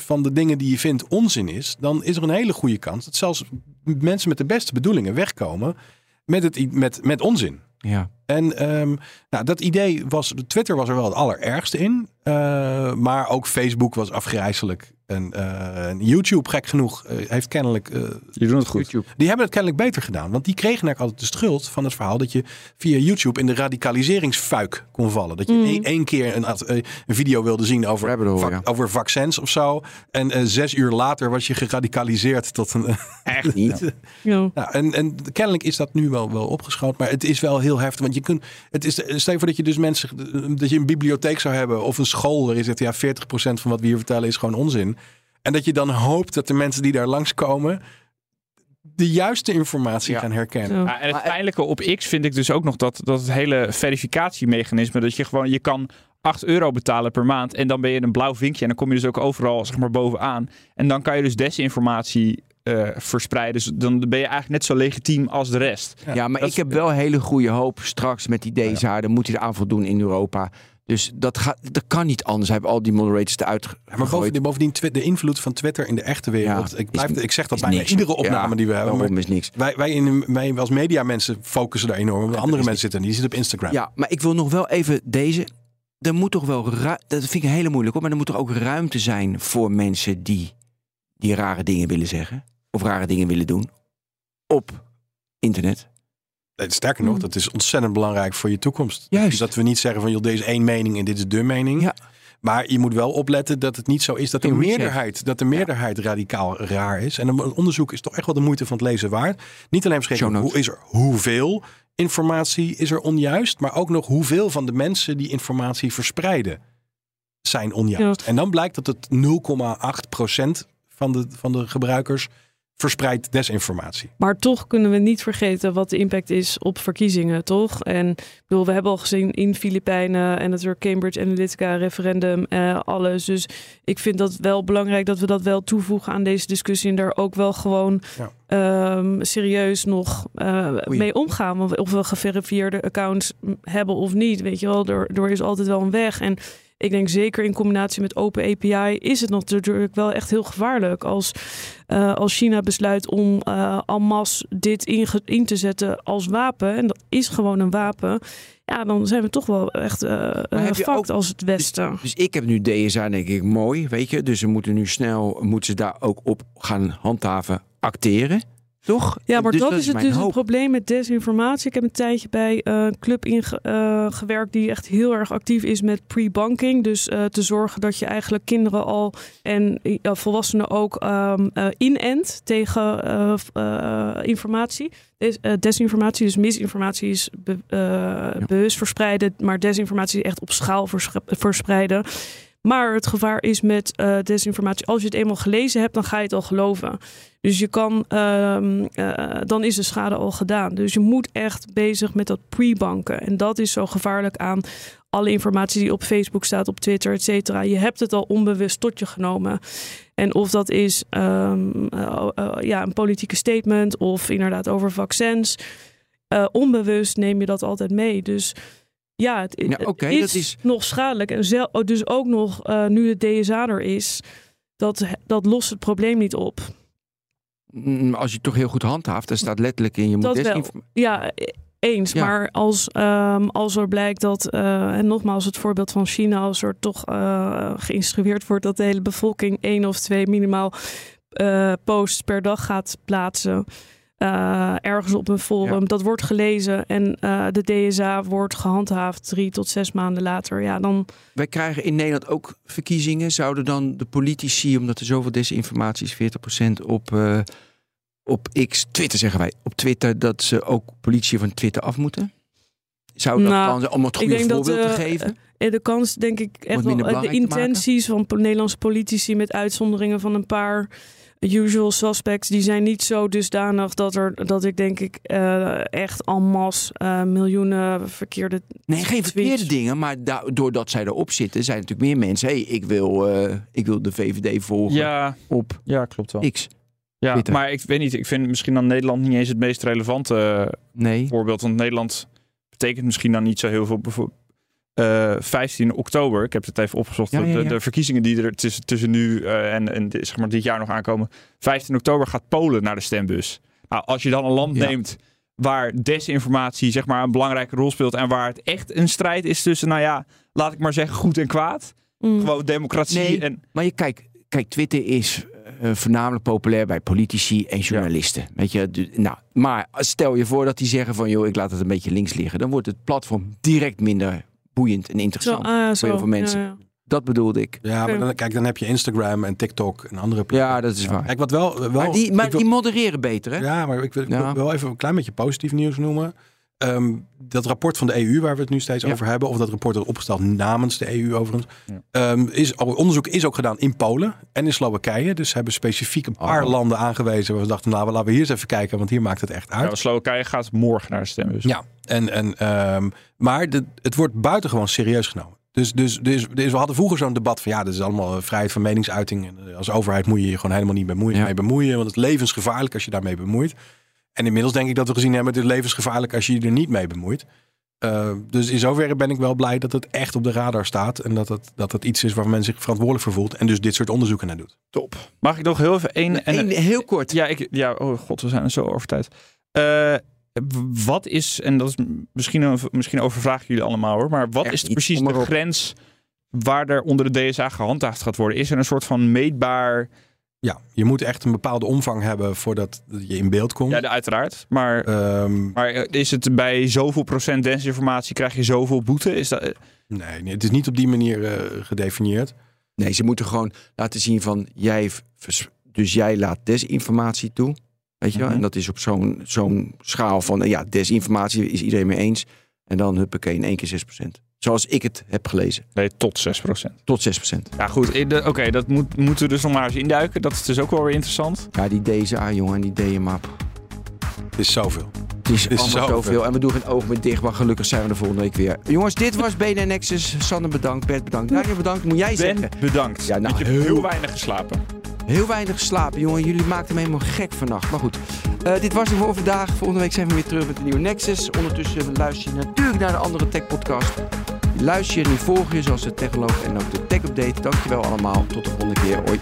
van de dingen die je vindt onzin is, dan is er een hele goede kans dat zelfs mensen met de beste bedoelingen wegkomen met, het, met, met onzin. Ja. En ehm, nou, dat idee was, Twitter was er wel het allerergste in. Uh, maar ook Facebook was afgrijzelijk. En, uh, en YouTube, gek genoeg, uh, heeft kennelijk. die doen het goed. YouTube. Die hebben het kennelijk beter gedaan. Want die kregen eigenlijk altijd de schuld van het verhaal dat je via YouTube in de radicaliseringsfuik kon vallen. Dat je Mm. één, één keer een, een video wilde zien over, ja. over vaccins of zo. En eh, zes uur later was je geradicaliseerd tot een. Echt niet. [laughs] Ja. Nou, en, en kennelijk is dat nu wel, wel opgeschoond. Maar het is wel heel heftig. Want je kunt. Het is, stel je voor dat je dus mensen. Dat je een bibliotheek zou hebben. Of een school. waarin je zegt. Ja, 40% van wat we hier vertellen is gewoon onzin. En dat je dan hoopt dat de mensen die daar langskomen. de juiste informatie Ja. gaan herkennen. Ja. En het pijnlijke op X vind ik dus ook nog dat, dat het hele verificatiemechanisme, dat je gewoon, je kan 8 euro betalen per maand en dan ben je een blauw vinkje en dan kom je dus ook overal zeg maar bovenaan. En dan kan je dus desinformatie eh, verspreiden. Dus dan ben je eigenlijk net zo legitiem als de rest. Ja, maar dat ik is- heb wel hele goede hoop straks met die DSA. Dan moet hij eraan voldoen in Europa. Dus dat, gaat, dat kan niet anders. Hij heeft al die moderators eruit Maar bovendien, de invloed van Twitter in de echte wereld. Ja, ik, blijf, is- ik zeg dat bijna niks. iedere opname Ja, die we hebben. Maar is niks. wij, wij, in, wij als mediamensen focussen daar enorm op. De andere mensen zitten niet. Die zitten op Instagram. Ja, maar ik wil nog wel even deze. Er moet toch wel. Dat vind ik hele moeilijk hoor. Maar er moet toch ook ruimte zijn voor mensen die, die rare dingen willen zeggen. Of rare dingen willen doen. Op internet. Sterker nog, Mm. dat is ontzettend belangrijk voor je toekomst. Juist. Dus dat we niet zeggen van, joh, deze is één mening en dit is de mening. Ja. Maar je moet wel opletten dat het niet zo is dat de meerderheid, dat de meerderheid radicaal raar is. En een onderzoek is toch echt wel de moeite van het lezen waard. Niet alleen beschreven hoe is er hoeveel informatie is er onjuist, maar ook nog hoeveel van de mensen die informatie verspreiden zijn onjuist. En dan blijkt dat het 0,8% van de, van de gebruikers verspreidt desinformatie. Maar toch kunnen we niet vergeten wat de impact is op verkiezingen, toch? En ik bedoel, we hebben al gezien in Filipijnen en natuurlijk Cambridge Analytica referendum, eh, alles. Dus ik vind dat wel belangrijk dat we dat wel toevoegen aan deze discussie en daar ook wel gewoon Ja. ehm, serieus nog eh, mee omgaan. Of we geverifieerde accounts hebben of niet, weet je wel, er, er is altijd wel een weg. En ik denk zeker in combinatie met Open API is het natuurlijk wel echt heel gevaarlijk als, eh, als China besluit om eh en masse dit in, in te zetten als wapen. En dat is gewoon een wapen. Ja, dan zijn we toch wel echt eh heb je fucked als het Westen. Dus ik heb nu DSA, denk ik, mooi, weet je. Dus ze moeten nu snel, moeten ze daar ook op gaan handhaven, acteren. Toch? Ja, maar Dus dat, is het dus het hoop. probleem met desinformatie. Ik heb een tijdje bij eh, een club ingewerkt die echt heel erg actief is met pre-banking. Dus eh, te zorgen dat je eigenlijk kinderen al en eh, volwassenen ook eh, inent tegen eh, eh, informatie. Des- eh, desinformatie, dus misinformatie is be- eh, bewust verspreiden, maar desinformatie echt op schaal vers- verspreiden. Maar het gevaar is met eh, desinformatie, als je het eenmaal gelezen hebt, dan ga je het al geloven. Dus je kan, ehm, eh, dan is de schade al gedaan. Dus je moet echt bezig met dat pre-banken. En dat is zo gevaarlijk aan alle informatie die op Facebook staat, op Twitter, et cetera. Je hebt het al onbewust tot je genomen. En of dat is ehm, eh, ja, een politieke statement of inderdaad over vaccins. onbewust neem je dat altijd mee. Dus ja, het, Ja, is, dat is- nog schadelijk. En zel, dus ook nog eh, nu de DSA er is, dat, dat lost het probleem niet op. Mm, Als je het toch heel goed handhaaft, dan staat letterlijk in je moet wel. Ja, e- eens. Ja. Maar als, ehm, als er blijkt dat, eh, en nogmaals het voorbeeld van China, als er toch eh, geïnstrueerd wordt dat de hele bevolking één of twee minimaal posts per dag gaat plaatsen. Eh, ergens op een forum, dat wordt gelezen en eh, de DSA wordt gehandhaafd drie tot zes maanden later. Ja, dan Wij krijgen in Nederland ook verkiezingen. Zouden dan de politici, omdat er zoveel desinformatie is, 40% op, eh, op X, Twitter zeggen wij, op Twitter, dat ze ook politici van Twitter af moeten? Zou dat Nou, dan om het goede dat, voorbeeld te geven? De kans, denk ik, echt wel. De intenties van Nederlandse politici, met uitzonderingen van een paar usual suspects, die zijn niet zo dusdanig dat, er, dat ik denk ik eh, echt en masse eh, miljoenen verkeerde. Nee, geen verkeerde tweets. dingen, maar da- doordat zij erop zitten, zijn natuurlijk meer mensen. hey, ik, wil, eh, ik wil de VVD volgen Ja, op ja klopt wel. X. Ja, Twitter. maar ik weet niet. Ik vind misschien dan Nederland niet eens het meest relevante Nee. voorbeeld. Want Nederland betekent misschien dan niet zo heel veel. Bijvoorbeeld, eh, 15 oktober, ik heb het even opgezocht. Ja, ja, De, ja. de verkiezingen die er tussen, tussen nu eh, en, en dit- zeg maar dit jaar nog aankomen. 15 oktober gaat Polen naar de stembus. Nou, als je dan een land Ja. neemt waar desinformatie zeg maar een belangrijke rol speelt en waar het echt een strijd is tussen, nou ja, laat ik maar zeggen, goed en kwaad. Mm. Gewoon democratie Nee, en... maar je kijk, kijk Twitter is eh, voornamelijk populair bij politici en journalisten. Weet je, du- nou, maar stel je voor dat die zeggen van, joh, ik laat het een beetje links liggen. Dan wordt het platform direct minder boeiend en Zo, interessant ah, voor zo. heel veel mensen. Ja, ja. Dat bedoelde ik. Ja, maar dan, kijk, dan heb je Instagram en TikTok en andere plekken. Ja, dat is waar. Kijk, wat wel... wel Maar die, maar wil- die modereren beter, hè? Ja, maar ik wil, ik Ja. wil wel even een klein beetje positief nieuws noemen. Ehm, dat rapport van de EU, waar we het nu steeds Ja. over hebben, of dat rapport is opgesteld namens de EU overigens, Ja. ehm, is, onderzoek is ook gedaan in Polen en in Slowakije. Dus ze hebben specifiek een paar Oh. landen aangewezen waar we dachten, nou, laten we hier eens even kijken, want hier maakt het echt uit. Ja, Slowakije gaat morgen naar de stembus. Ja, en, en, ehm, maar de, het wordt buitengewoon serieus genomen. Dus, dus, dus, dus we hadden vroeger zo'n debat van ja, dit is allemaal vrijheid van meningsuiting. En eh, als overheid moet je je gewoon helemaal niet mee bemoeien. Want het is levensgevaarlijk als je daarmee bemoeit. En inmiddels denk ik dat we gezien hebben, het is levensgevaarlijk als je je er niet mee bemoeit. Eh, dus in zoverre ben ik wel blij dat het echt op de radar staat. En dat het, dat het iets is waar men zich verantwoordelijk voor voelt. En dus dit soort onderzoeken naar doet. Top. Mag ik nog heel even één... en- heel kort. Ja, ik, ja, oh god, we zijn er zo over tijd. Eh, wat is, en dat is misschien, een- misschien overvragen jullie allemaal hoor, maar wat Echt is precies de grens waar er onder de DSA gehandhaafd gaat worden? Is er een soort van meetbaar, Ja, je moet echt een bepaalde omvang hebben voordat je in beeld komt. ja, de- uiteraard, maar, Ehm, maar eh, is het bij zoveel procent desinformatie krijg je zoveel boete? Is dat, nee, nee, het is niet op die manier eh, gedefinieerd. Nee, ze moeten gewoon laten zien van jij, vers- dus jij laat desinformatie toe. Weet je wel? Mhm. En dat is op zo'n zo'n schaal van, eh, ja, desinformatie is iedereen mee eens. En dan huppakee in één keer 6%. Zoals ik het heb gelezen. nee, tot 6%. Tot 6%. Ja goed, oké, dat moet, moeten we dus nog maar eens induiken. Dat is dus ook wel weer interessant. Ja, die DSA, jongen, en die DMAP. Het is zoveel. Het is, is allemaal zoveel. En we doen geen oog meer dicht, maar gelukkig zijn we er volgende week weer. Jongens, dit was BNN Nexus. Sanne bedankt, Bert bedankt, Daniel bedankt. Moet jij Ben zeggen. bedankt. Ja, nou, heel- heel weinig geslapen. Heel weinig geslapen, jongen. Jullie maakten me helemaal gek vannacht. Maar goed, Eh, dit was het voor vandaag. Volgende week zijn we weer terug met een nieuwe Nexus. Ondertussen luister je natuurlijk naar de andere Tech Podcast. Luister je nu volg je zoals de Technoloog en ook de Tech Update. Dankjewel allemaal. Tot de volgende keer. Hoi.